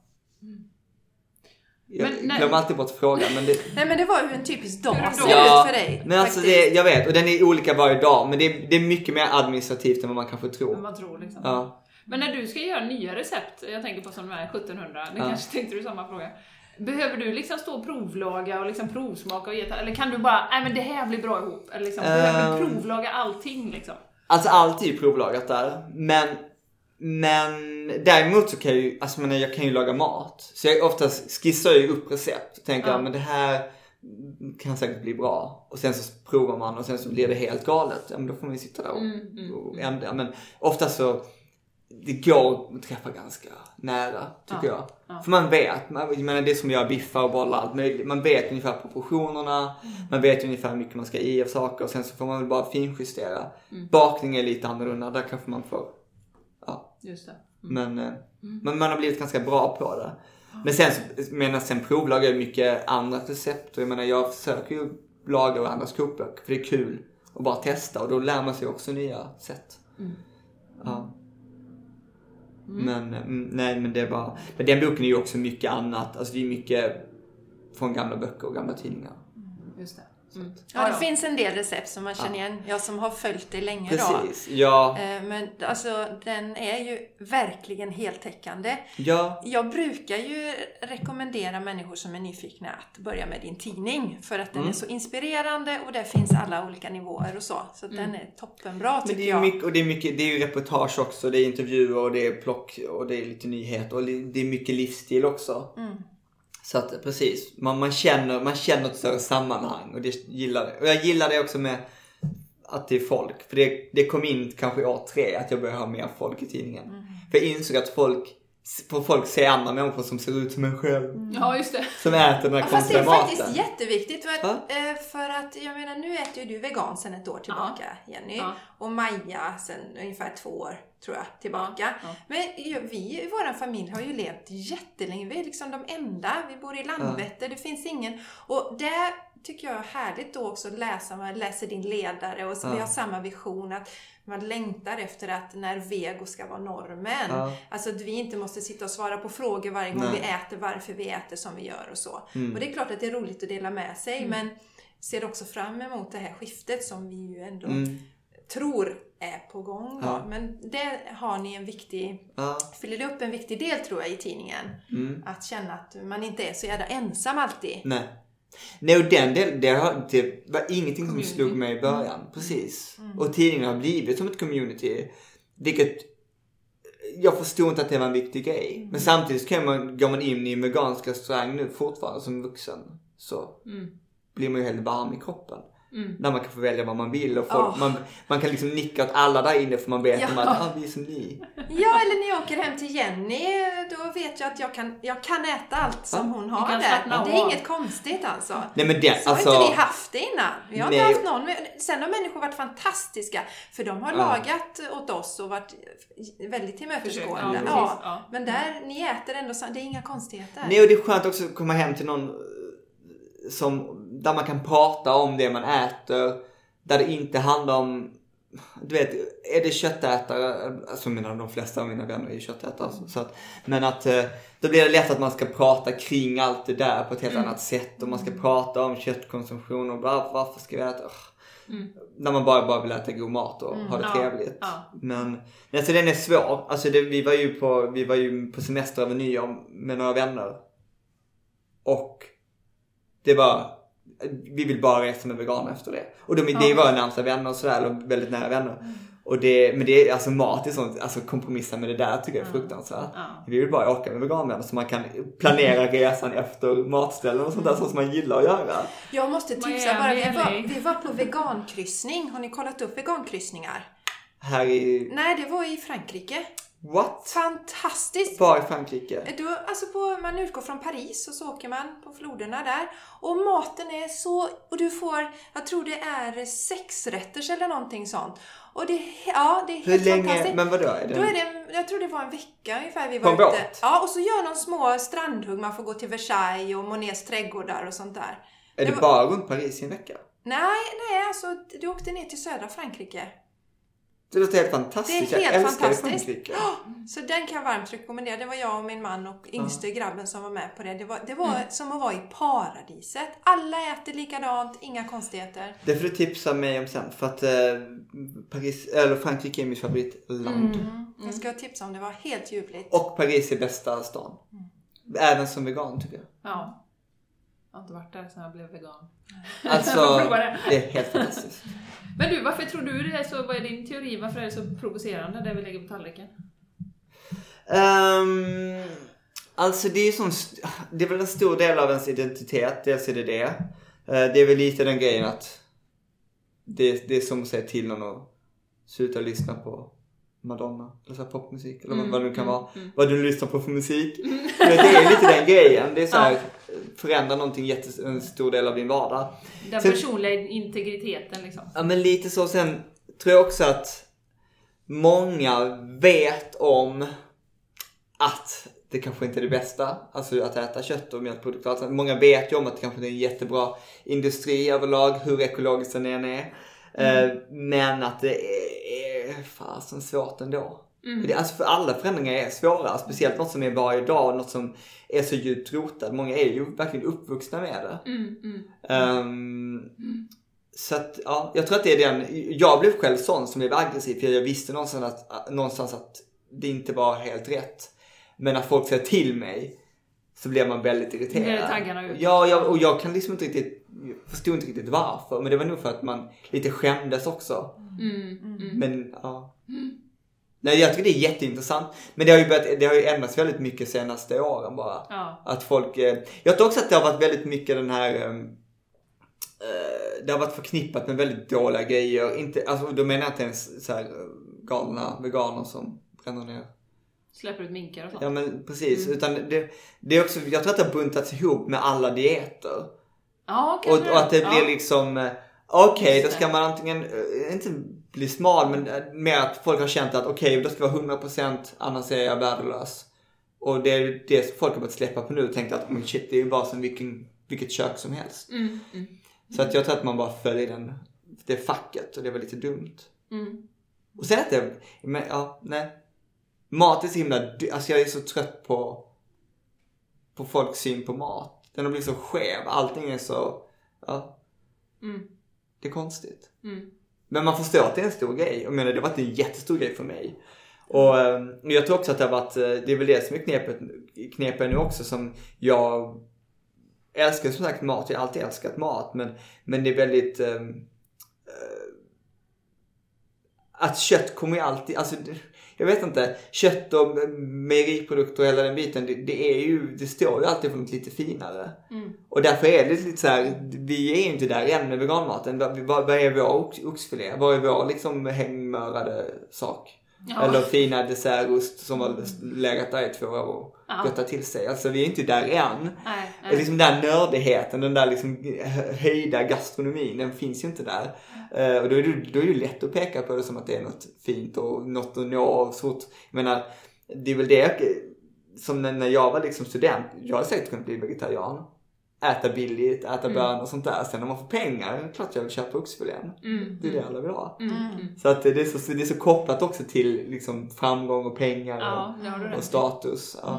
Jag Men glömmer alltid bort frågan men det, Nej men det var ju en typisk dag det Ja, ut för dig. men alltså det, jag vet och den är olika varje dag men det är, det är mycket mer administrativt än vad man kanske Men tror. man tror liksom. Ja. Men när du ska göra nya recept, jag tänker på som de här 1700, det Ja. kanske tänkte du samma fråga. Behöver du liksom stå och provlaga och liksom provsmaka och ge Eller kan du bara, nej men det här blir bra ihop? Eller liksom, behöver du Ehm. provlaga allting liksom? Alltså allt är ju provlagat där. Men, men däremot så kan jag ju, alltså menar, jag kan ju laga mat. Så jag oftast skissar jag ju upp recept. Tänker Ja. jag, men det här kan säkert bli bra. Och sen så provar man och sen så blir det helt galet. Ja men då får man ju sitta där och, Mm, mm, och ändra. Men ofta så, det går att träffa ganska nära tycker Ja, jag. ja. För man vet, man, jag menar det är som göra biffar och bollar allt möjligt. Man vet ungefär proportionerna, Mm. man vet ungefär hur mycket man ska i av saker och sen så får man väl bara finjustera. Mm. Bakning är lite annorlunda, där kanske man får, ja. Just det. Men, eh, Mm. men man har blivit ganska bra på det. Men sen, menar, sen provlagar jag mycket andra recept och jag menar jag försöker ju laga varandras kokböcker för det är kul att bara testa och då lär man sig också nya sätt. Mm. Ja. Men, mm, nej men det var, men den boken är ju också mycket annat, alltså det är mycket från gamla böcker och gamla tidningar. Just det. Mm. Ja, det finns en del recept som man känner igen. Jag som har följt det länge då. Precis, ja, Eh, Men alltså den är ju verkligen heltäckande. ja, Jag brukar ju rekommendera människor som är nyfikna att börja med din tidning. För att den Mm. är så inspirerande och där finns alla olika nivåer och så. Så att den är toppenbra Men tycker det är ju jag. mycket, och det är mycket, det är ju reportage också, det är intervjuer och det är plock och det är lite nyheter och det är mycket livsstil också. Mm. Så att precis, man, man, känner, man känner ett större sammanhang och det gillar det. Och jag gillar det också med att det är folk. För det, det kom in kanske i år tre att jag började ha mer folk i tidningen. Mm. För jag insåg att folk, för folk ser andra människor som ser ut som en själv. Ja, just det. Som äter den här Ja, fast det är faktiskt jätteviktigt. För att, eh, för att jag menar, nu äter ju du vegan sedan ett år tillbaka, Jenny. Ja. Och Maja sedan ungefär två år, tror jag, tillbaka. Ja. Men ju- vi i vår familj har ju levt jättelänge. Vi är liksom de enda. Vi bor i Landvetter. Det finns ingen. Och det tycker jag är härligt då också att läsa. Man läser din ledare och så Ja. vi har samma vision att man längtar efter att när vego ska vara normen. Ja. Alltså att vi inte måste sitta och svara på frågor varje gång Nej. vi äter, varför vi äter som vi gör och så. Mm. Och det är klart att det är roligt att dela med sig men ser också fram emot det här skiftet som vi ju ändå Mm. Tror är på gång. Ja. Men där har ni en viktig, Ja. fyller det upp en viktig del tror jag i tidningen. Mm. Att känna att man inte är så jävla ensam alltid. Nej. Nej och den delen, det, har, det var ingenting som Community. slog mig i början. Precis. Och tidningen har blivit som ett community. Vilket jag förstod inte att det var en viktig grej. Men samtidigt kan man, går man in i en vegansk restaurang nu fortfarande som vuxen så Mm. blir man ju helt varm i kroppen. Där man kan få välja vad man vill och folk, Åh. man, man kan liksom nicka åt alla där inne för man vet Ja. att ah, vi är som ni. Ja, eller när jag åker hem till Jenny, då vet jag att jag kan, jag kan äta allt som Ja. hon har där. Det är av. inget konstigt alltså. Nej men det, Så alltså. har inte vi haft det innan. Vi har inte Nej. haft någon. Sen har människor varit fantastiska. För de har Ja. lagat åt oss och varit väldigt tillmötesgående. Ja, Ja. Men där, ni äter ändå, så- det är inga konstigheter. Nej och det är skönt också att komma hem till någon som, där man kan prata om det man äter. Där det inte handlar om, du vet, är det köttätare, alltså menar de flesta av mina vänner är ju köttätare. Så, så att, men att eh, då blir det lätt att man ska prata kring allt det där på ett helt annat sätt. Och man ska prata om köttkonsumtion och var, varför ska vi äta? Ugh. När man bara, bara vill äta god mat och ha det Ja, trevligt. ja. Men alltså den är svår. Alltså det, vi, var ju på, vi var ju på semester över nyår med några vänner. Och det var, vi vill bara resa med veganer efter det. Och de, det var närmsta vänner och sådär, eller väldigt nära vänner. Och det, men det är alltså mat är sånt, alltså kompromissa med det där tycker jag är fruktansvärt. Ja. Vi vill bara åka med veganvänner så man kan planera resan efter matställen och sånt där så som man gillar att göra. Jag måste tipsa Miami, bara, vi var, vi var på vegankryssning. Har ni kollat upp vegankryssningar? Här i, Nej, det var i Frankrike. What? Fantastiskt! Var i Frankrike? Då, alltså på, man utgår från Paris och så åker man på floderna där. Och maten är så... Och du får, jag tror det är sexrätters eller någonting sånt. Och det, ja, det är Hur helt länge, fantastiskt. men vadå? Är det, Då är det, jag tror det var en vecka ungefär vi var en ute. Ja, och så gör de små strandhugg. Man får gå till Versailles och Monets trädgårdar och sånt där. är det var- bara runt Paris i en vecka? Nej, nej, alltså du åkte ner till södra Frankrike. Det låter helt fantastiskt. Det är helt jag älskar fantastiskt. Frankrike. Så den kan jag varmt rekommendera. Det var jag och min man och yngste grabben som var med på det. Det var, det var som att vara i paradiset. Alla äter likadant, inga konstigheter. Det får du tipsa mig om sen för att eh, Paris, eller Frankrike är mitt favoritland. Mm. Jag ska tipsa om det var helt ljuvligt. Och Paris är bästa stan. Även som vegan tycker jag. Ja. Jag har inte varit där sedan jag blev vegan. Alltså, det. är helt fantastiskt. Men du, varför tror du det är så, vad är din teori, varför är det så provocerande det vi lägger på tallriken? Ehm, alltså det är st- det är väl en stor del av ens identitet, dels är det det. Eh, det är väl lite den grejen att det, det är som att säga till någon att sluta lyssna på Madonna, eller så popmusik, eller vad- vad det nu kan vara. Vad du lyssnar på för musik. Men det är lite den grejen. Det är så här, förändra någonting jättes, en stor del av din vardag. Den Sen- personliga integriteten liksom. Ja men lite så. Sen tror jag också att många vet om att det kanske inte är det bästa, alltså att äta kött och mjölkprodukter. Alltså, många vet ju om att det kanske inte är en jättebra industri överlag, hur ekologiskt den än är. Eh, men att det är, är fasen svårt ändå. Det, alltså för alla förändringar är svåra, speciellt något som är varje dag, något som är så djupt rotat. Många är ju verkligen uppvuxna med det. Mm, mm. Ehm, Så att, ja, jag tror att det är den, jag blev själv sån som blev aggressiv för jag visste någonstans att, någonstans att det inte var helt rätt. Men när folk säger till mig så blir man väldigt irriterad. Det taggarna ut? Ja, jag, och jag kan liksom inte riktigt, förstod inte riktigt varför. Men det var nog för att man lite skämdes också. Mm, mm. Men ja. Nej, jag tycker det är jätteintressant. Men det har ju, börjat, det har ju ändrats väldigt mycket senaste åren bara. Ja. Att folk, eh, jag tror också att det har varit väldigt mycket den här ehm, eh, det har varit förknippat med väldigt dåliga grejer. Inte, alltså, då menar jag inte ens så här eh, galna veganer som bränner ner. Släpper ut minkar och sånt. Ja men precis. Utan det, det är också, jag tror att det har buntats ihop med alla dieter. Ja, Och, och att det blir liksom, eh, okej då Just ska man antingen, eh, inte bli smal men eh, mer att folk har känt att okej då ska det vara 100% annars är jag värdelös. Och det är det som folk har börjat släppa på nu och tänkt att men shit det är ju bara som vilken, vilket kök som helst. Mm, mm, Så att jag tror att man bara följer den, det facket och det var lite dumt. mm. Och sen att det, men ja, nej. Mat är så himla, alltså jag är så trött på, på folks syn på mat. Den har blivit så skev, allting är så, ja, Mm, det är konstigt. mm. Men man förstår att det är en stor grej. Jag menar det har varit en jättestor grej för mig. Och eh, jag tror också att det har varit, eh, det är väl det som är knepet, knepet nu också som jag älskar som sagt mat, jag har alltid älskat mat men, men det är väldigt eh, att kött kommer ju alltid, alltså jag vet inte, kött och mejeriprodukter och hela den biten, det, det är ju, det står ju alltid för något lite finare. Och därför är det lite så här, vi är ju inte där än med veganmaten. Vad, är vår ox, oxfilé? Vad är vår liksom hängmörade sak? Ja. Eller fina dessertost som har legat där i två år och Ja. göttat till sig. Alltså vi är inte där än. Nej, Och Liksom den där nördigheten, den där liksom hö- höjda gastronomin, den finns ju inte där. Eh, och då är, det, då är det lätt att peka på det som att det är något fint och något att nå och så. Jag menar, det är väl det som när när jag var liksom student, jag hade säkert kunnat bli vegetarian. Äta billigt, äta bönor och sånt där. Sen om man får pengar, klart jag vill köpa oxfilén. Mm. Det är det alla vill ha. Mm. Mm. Så att det är så, det är så kopplat också till liksom framgång och pengar Ja, och, och status. Ja.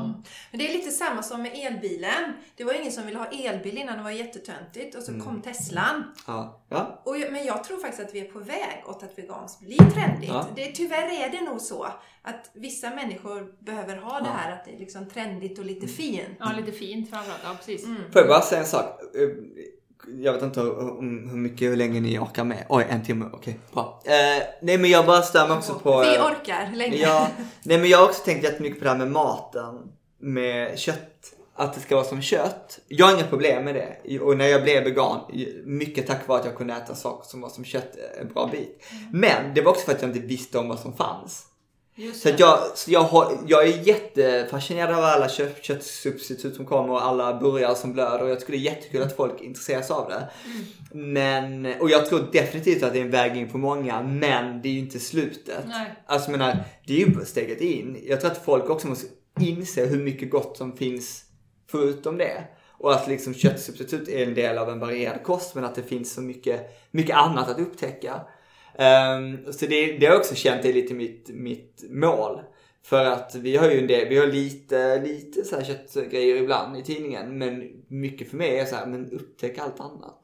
Men det är lite samma som med elbilen. Det var ingen som ville ha elbil innan det var jättetöntigt och så Mm. kom Teslan. Ja. ja. Och, men jag tror faktiskt att vi är på väg åt att veganskt blir trendigt. Ja. Det, tyvärr är det nog så att vissa människor behöver ha det här att det är liksom trendigt och lite Mm. fint. Ja, lite fint framförallt. Ja, precis. Mm. Får jag bara säga en sak? Eh, Jag vet inte hur, mycket, hur länge ni orkar med. Oj, en timme. Okej, bra. Eh, nej men jag bara stör mig också på... Vi eh, orkar länge. Ja, nej men jag har också tänkt jättemycket på det här med maten. Med kött. Att det ska vara som kött. Jag har inga problem med det. Och när jag blev vegan, mycket tack vare att jag kunde äta saker som var som kött en bra bit. Men det var också för att jag inte visste om vad som fanns. Så, jag, så jag, har, jag är jättefascinerad av alla kött, köttsubstitut som kommer och alla burgare som blöder och jag tycker det är jättekul att folk intresserar sig av det. Men, och jag tror definitivt att det är en väg in för många, men det är ju inte slutet. Nej. Alltså menar, det är ju steget in. Jag tror att folk också måste inse hur mycket gott som finns förutom det. Och att liksom köttsubstitut är en del av en varierad kost, men att det finns så mycket, mycket annat att upptäcka. Ehm, så det, det har jag också känt är lite mitt, mitt mål. För att vi har ju en del, vi har lite, lite så här köttgrejer ibland i tidningen. Men mycket för mig är så här, men upptäck allt annat.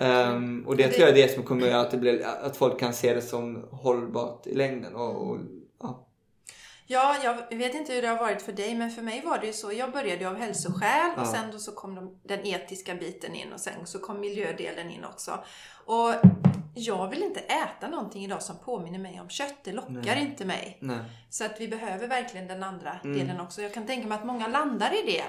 Ehm, och det Det- tror jag är det som kommer att göra att, det blir, att folk kan se det som hållbart i längden. Och, och, ja. Ja, jag vet inte hur det har varit för dig, men för mig var det ju så. Jag började av hälsoskäl och Ja. sen då så kom de, den etiska biten in och sen så kom miljödelen in också. Och jag vill inte äta någonting idag som påminner mig om kött. Det lockar Nej. inte mig. Nej. Så att vi behöver verkligen den andra Mm. delen också. Jag kan tänka mig att många landar i det.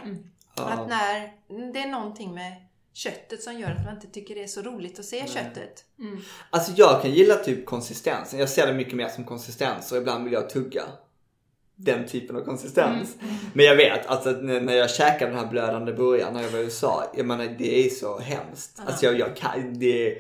Ja. Att när det är någonting med köttet som gör att man inte tycker det är så roligt att se köttet. Mm. Alltså jag kan gilla typ konsistensen. Jag ser det mycket mer som konsistens och ibland vill jag tugga den typen av konsistens. Men jag vet alltså att när när jag käkade den här blödande burgaren när jag var i USA. Jag menar det är så hemskt. Alltså jag, jag kan, det,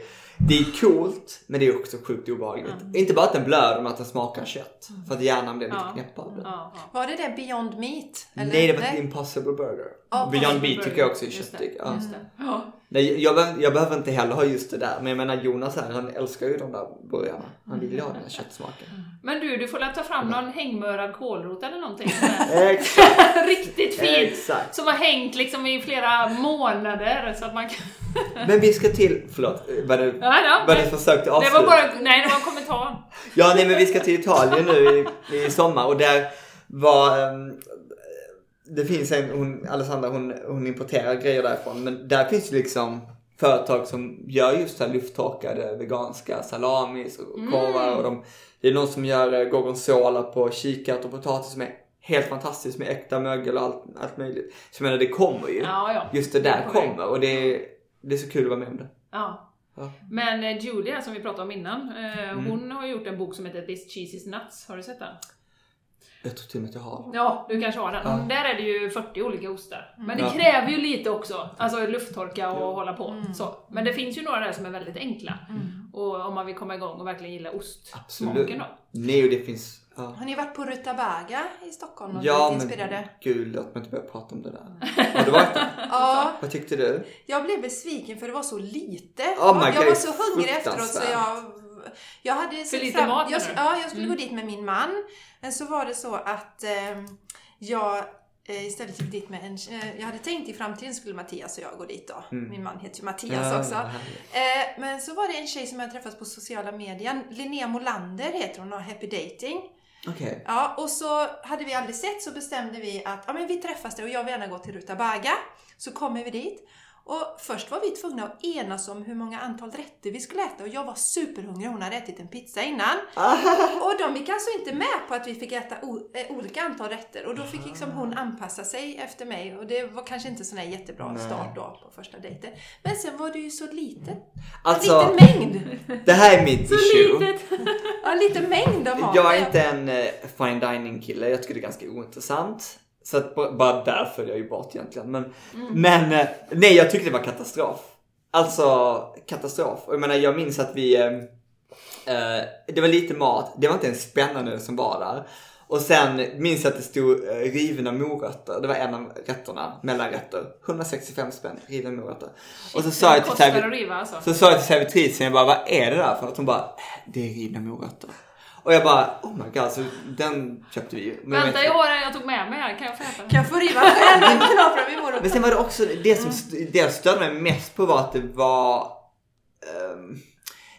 det är coolt men det är också sjukt obehagligt. Inte bara att den blöder men att den smakar kött. För att hjärnan blir lite Ja. knäpp av. Ja, ja. Var det det Beyond Meat? Eller? Nej det var ett Impossible Burger. Ja, Beyond Meat tycker jag också är Just det, köttig. Ja. Det. Nej, jag, behöver, jag behöver inte heller ha just det där. Men jag menar Jonas här, han älskar ju de där burgarna. Han vill ju ha den här köttsmaken. Men du, du får väl ta fram någon hängmörad kålrot eller någonting. Exakt. Riktigt fint! Exakt. Som har hängt liksom i flera månader så att man kan... Men vi ska till, förlåt, var det, Ja, ja, var det men- försökte Det avsluta? var bara, nej det var en kommentar. Ja, nej men vi ska till Italien nu i, i sommar och där var ehm, det finns en, hon, Alessandra hon, hon importerar grejer därifrån men där finns ju liksom företag som gör just så här lufttorkade veganska salamis och korvar och de, det är någon som gör eh, gorgonzola på kikärtor och potatis som är helt fantastiskt med äkta mögel och allt, allt möjligt. Så jag menar det kommer ju. Ja, ja. Just det där Det väg. kommer och det är, det är så kul att vara med om det. Ja. Ja. Men eh, Julia som vi pratade om innan, eh, Mm. hon har gjort en bok som heter This Cheese is Nuts. Har du sett den? Jag tror till och med att jag har. Ja, du kanske har den. Ja. Där är det ju 40 olika ostar. Men det Ja. kräver ju lite också. Alltså lufttorka och Ja. hålla på. Så. Men det finns ju några där som är väldigt enkla. Och om man vill komma igång och verkligen gilla ostsmaken då. Nej, och det finns... Ja. Har ni varit på Rutabaga i Stockholm och Ja, blivit men inspirerade? gud, låt mig inte börja prata om det där. Har du varit där? Ja, Vad tyckte du? jag blev besviken för det var så lite. Oh jag God, var så hungrig efteråt så jag... Jag hade För lite mat, jag? Ja, jag skulle Mm. gå dit med min man. Men så var det så att eh, jag istället gick dit med en... Eh, jag hade tänkt i framtiden skulle Mattias och jag gå dit då. Mm. Min man heter ju Mattias också. vad härligt. Eh, men så var det en tjej som jag träffat på sociala medier. Linnea Molander heter hon och Happy Dating. Okej. Ja, och så hade vi aldrig sett så bestämde vi att ja, men vi träffas där och jag vill gärna gå till Rutabaga. Så kommer vi dit. Och först var vi tvungna att enas om hur många antal rätter vi skulle äta och jag var superhungrig, hon hade ätit en pizza innan. Och de gick alltså inte med på att vi fick äta eh, olika antal rätter och då fick liksom hon anpassa sig efter mig och det var kanske inte sån här jättebra start då på första dejten. Men sen var det ju så litet. Alltså, liten mängd! det här är mitt Så issue. litet! Ja, lite mängd av mat. Jag är inte en eh, fine dining kille, jag tycker det är ganska ointressant. Så att ba- bara där föll jag ju bort egentligen. Men, men eh, nej, jag tyckte det var katastrof. Alltså katastrof. Och jag menar, jag minns att vi, eh, eh, det var lite mat, det var inte ens spännande som var där. Och sen minns jag att det stod eh, rivna morötter, det var en av rätterna, mellanrätter. 165 spänn, rivna morötter. Och så sa jag till servit- riva alltså. så sa jag till servitrisen, jag bara, vad är det där för något? Hon bara, det är rivna morötter. Och jag bara, oh my god, så den köpte vi ju. Men Vänta, vet- jag har en jag tog med mig här. Kan jag få äta den? Kan jag få riva själv knapra? Men sen var det också, det som det jag störde mig mest på var att det var ehm,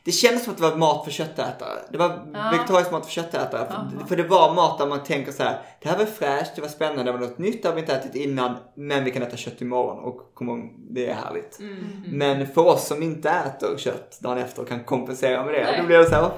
det kändes som att det var mat för köttätare. Det var Ja. vegetarisk mat för köttätare. För, för det var mat där man tänker så här, det här var fräscht, det var spännande, det var något nytt, det har vi inte ätit innan, men vi kan äta kött imorgon och kom ihåg, det är härligt. Mm. Men för oss som inte äter kött dagen efter och kan kompensera med det, Nej. då blir det så här, vad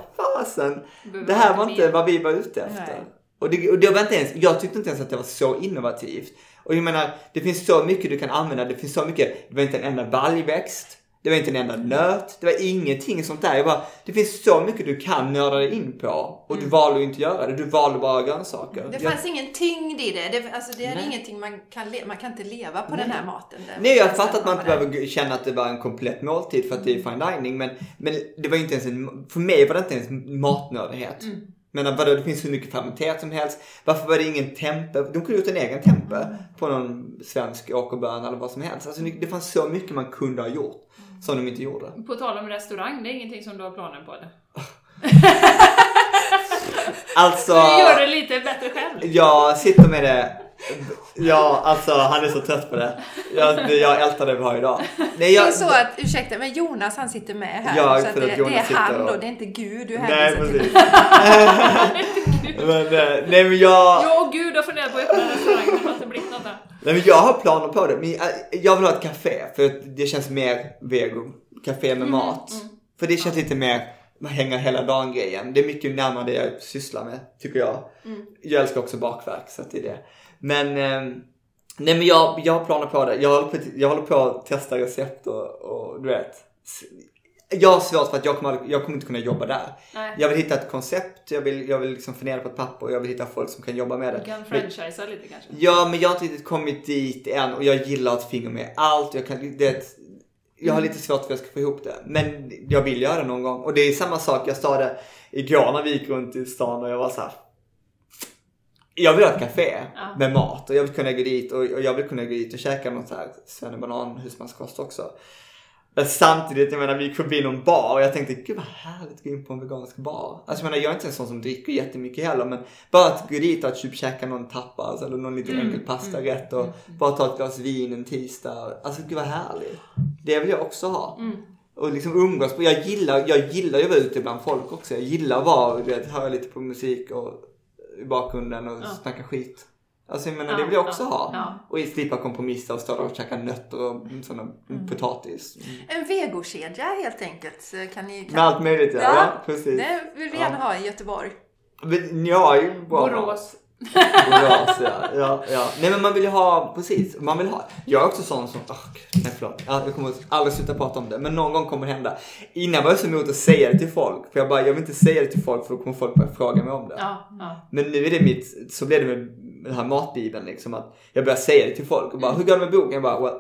fasen, det här var inte vad vi var ute efter. Nej. Och det, och det var inte ens, jag tyckte inte ens att det var så innovativt. Och jag menar, det finns så mycket du kan använda, det finns så mycket, det var inte en enda baljväxt, det var inte en enda nöt, det var ingenting sånt där. Jag bara, det finns så mycket du kan nörda dig in på och du valde att inte göra det, du valde bara grönsaker. Mm. Det Jag- fanns ingen tyngd i det. det, alltså det är Nej. ingenting man kan man kan inte leva på den här maten. Den Nej, jag fattar att man inte där. behöver känna att det var en komplett måltid för att det är fine dining, men, men det var inte ens en, för mig var det inte ens matnördighet. Men vadå, det finns hur mycket fermenterat som helst. Varför var det ingen tempe? De kunde gjort en egen tempe på någon svensk åkerböna eller vad som helst. Alltså det fanns så mycket man kunde ha gjort som de inte gjorde. På tal om restaurang, det är ingenting som du har planer på eller? Alltså, Du gör det lite bättre själv. jag sitter med det. Ja, alltså han är så trött på det. Jag, jag ältar det varje dag. Nej, Det jag, är så att, ursäkta, men Jonas han sitter med här. Ja, så att det, det är han och- då, det är inte Gud du Nej, hänvisar till. precis. men, eh, nej men jag... Jag och Gud har funderat på att öppna en restaurang, det har inte blivit något där. Nej, men jag har planer på det. Men jag, vill ha ett café för att det känns mer vego. Café med mat. För det känns lite mer hänga hela dagen grejen. Det är mycket närmare det jag sysslar med, tycker jag. Jag älskar också bakverk, så att det är det. Men, eh, nej men jag, jag har planer på det. Jag håller på, jag håller på att testa recept och, och du vet. Jag har svårt för att jag kommer, jag kommer inte kunna jobba där. Nej. Jag vill hitta ett koncept, jag vill, jag vill liksom fundera på ett papper och jag vill hitta folk som kan jobba med det. Du kan franchisea lite kanske. Ja, men jag har inte riktigt kommit dit än och jag gillar att finger med allt. Jag, kan, det, jag har lite svårt för att jag ska få ihop det. Men jag vill göra det någon gång. Och det är samma sak, jag sa det igår när vi gick runt i stan och jag var så här. Jag vill ha ett café Ja. med mat och jag vill kunna gå dit och, och jag vill kunna gå dit och käka något så här svennebanan husmanskost också. Samtidigt, jag menar vi gick förbi någon bar och jag tänkte gud vad härligt att gå in på en vegansk bar. Alltså jag menar jag är inte en sån som dricker jättemycket heller men bara att gå dit och typ käka någon tapas eller någon liten enkel pastarätt och bara ta ett glas vin en tisdag. Alltså gud vad härligt. Det vill jag också ha. Och liksom umgås. Jag gillar, jag gillar ju att vara ute bland folk också. Jag gillar att vara, du vet, höra lite på musik och i bakgrunden och Ja. snacka skit. Alltså jag menar Ja, det vill jag också ja, ha. ja. Och slippa kompromissa och stå där och käka nötter och sådana potatis. En vegokedja helt enkelt. Kan ni, kan... Med allt möjligt ja. Ja, ja precis. Det vill vi gärna ha i Göteborg. Men är ju bra. Borås. Borås ja. ja, ja. Nej men man vill ju ha, precis. Man vill ha. Jag är också sån som, oh, nej förlåt. Ja, jag kommer aldrig sluta prata om det. Men någon gång kommer det hända. Innan var jag så emot att säga det till folk. För jag bara, jag vill inte säga det till folk för då kommer folk börja fråga mig om det. Ja, ja. Men nu är det mitt, så blev det med den här matbibeln liksom att jag börjar säga det till folk och bara, hur går det med boken? Jag bara, well,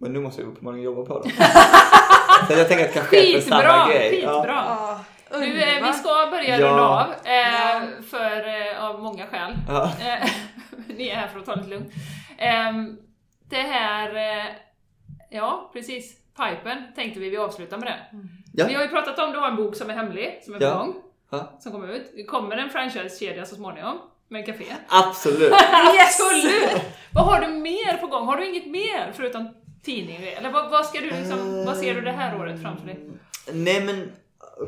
men nu måste jag uppenbarligen jobba på det. så jag tänker att kanske är samma grej. Skitbra! Ja. Nu, eh, vi ska börja Ja. runda av, eh, för, eh, av många skäl. Ja. Eh, Ni är här för att ta det lite lugnt. Ehm, det här, eh, ja precis, pipen tänkte vi vi avslutar med det. Ja. Vi har ju pratat om, du har en bok som är hemlig, som är på Ja. gång, Ja. som kommer ut. Det kommer en franchisekedja så småningom, med café. Absolut. Yes! Absolut! Vad har du mer på gång? Har du inget mer förutom tidning? Eller vad, vad ska du liksom, vad ser du det här året framför dig? Nej men,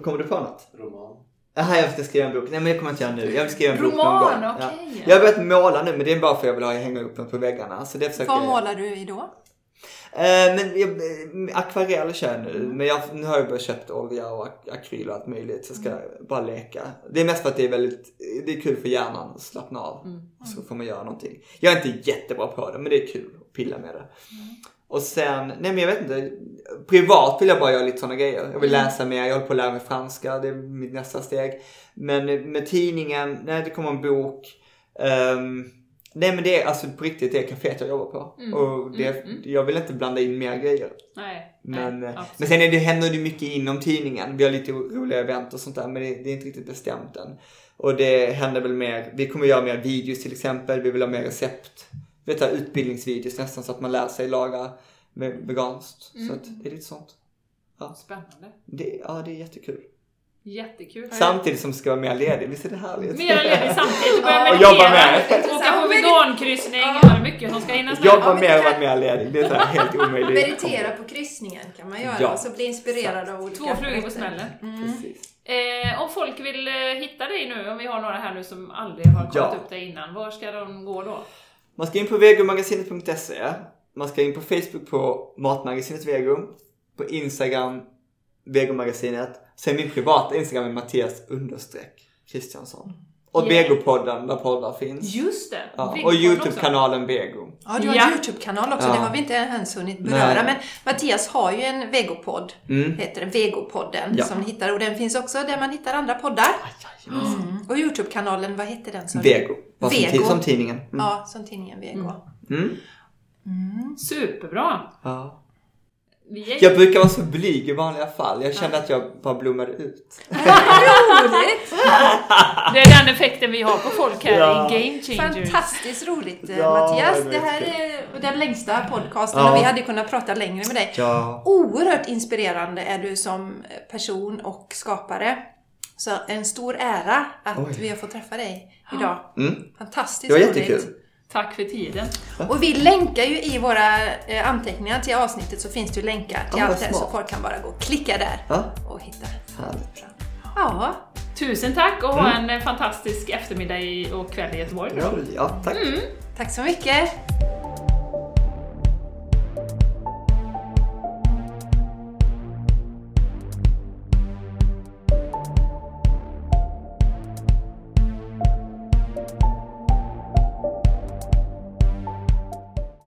kommer du på något? Roman. Jaha, jag ska skriva en bok. Nej men det kommer jag inte göra nu. Jag vill skriva en bok någon Roman, gång. okej. Jag har börjat måla nu men det är bara för att jag vill ha hänga upp den på väggarna. Så det försöker Vad jag. målar du i då? Eh, men jag, akvarell kör jag nu, men jag, nu har jag bara köpt olja och ak- akryl och allt möjligt. Så jag ska bara leka. Det är mest för att det är väldigt, det är kul för hjärnan att slappna av. Och så får man göra någonting. Jag är inte jättebra på det, men det är kul att pilla med det. Och sen, nej men jag vet inte. Privat vill jag bara göra lite sådana grejer. Jag vill läsa mer, jag håller på att lära mig franska, det är mitt nästa steg. Men med tidningen, nej det kommer en bok. Ehm, nej men det är alltså på riktigt det kaféet jag jobbar på. Och det, jag vill inte blanda in mer grejer. Nej. Men, nej, eh, men sen är det, händer det mycket inom tidningen. Vi har lite roliga event och sånt där men det, det är inte riktigt bestämt än. Och det händer väl mer, vi kommer göra mer videos till exempel, vi vill ha mer recept. Vet du, utbildningsvideos nästan så att man lär sig laga ve- veganskt. Så att det är lite sånt. Spännande. Det, ja, det är jättekul. Jättekul. Samtidigt som ska vara mer ledig, visst är det härligt? Mera ledig samtidigt. Börja Ja, och meditera, jobba med. åka på vegankryssning. Är mycket som ska hinnas med. Jobba mer och vara mer ledig, det är så helt omöjligt. Meditera på kryssningen kan man göra Ja. och så bli inspirerad av olika Två flugor på smällen. Precis. Eh, om folk vill eh, hitta dig nu, om vi har några här nu som aldrig har kollat Ja. upp dig innan, var ska de gå då? Man ska in på vegomagasinet.se. Man ska in på Facebook på Matmagasinet Vego. På Instagram Vegomagasinet. Sen min privata Instagram är Mattias understreck Kristiansson. Och Yeah. Vegopodden där poddar finns. Just det! Ja, och. Youtube-kanalen Vego. Ja, du har Ja. en Youtube-kanal också, Ja. det har vi inte ens hunnit beröra. Nej. Men Mattias har ju en vegopodd, Mm. heter det, Vegopodden, Ja. som ni hittar. Och den finns också där man hittar andra poddar. Mm. Och Youtube-kanalen, vad hette den? du? Vego. Bara som, Vego. som tidningen. Mm. Ja, som tidningen Vego. Mm. Superbra! Ja. Är Jag brukar vara så blyg i vanliga fall. Jag kände att jag bara blommade ut. Roligt! Det är den effekten vi har på folk här Ja. i Game Changers. Fantastiskt roligt eh, Ja, Mattias. det Det är här är den längsta podcasten Ja. och vi hade kunnat prata längre med dig. Ja. Oerhört inspirerande är du som person och skapare. Så en stor ära att Oj. vi har fått träffa dig idag. Mm. Fantastiskt Det var roligt. Tack för tiden. Och vi länkar ju i våra eh, anteckningar till avsnittet så finns det ju länkar till Ja, allt det så folk kan bara gå och klicka där Ja. och hitta. Härligt. Ja, Tusen tack och ha en eh, fantastisk eftermiddag och kväll i Göteborg. Ja, ja tack. tack så mycket.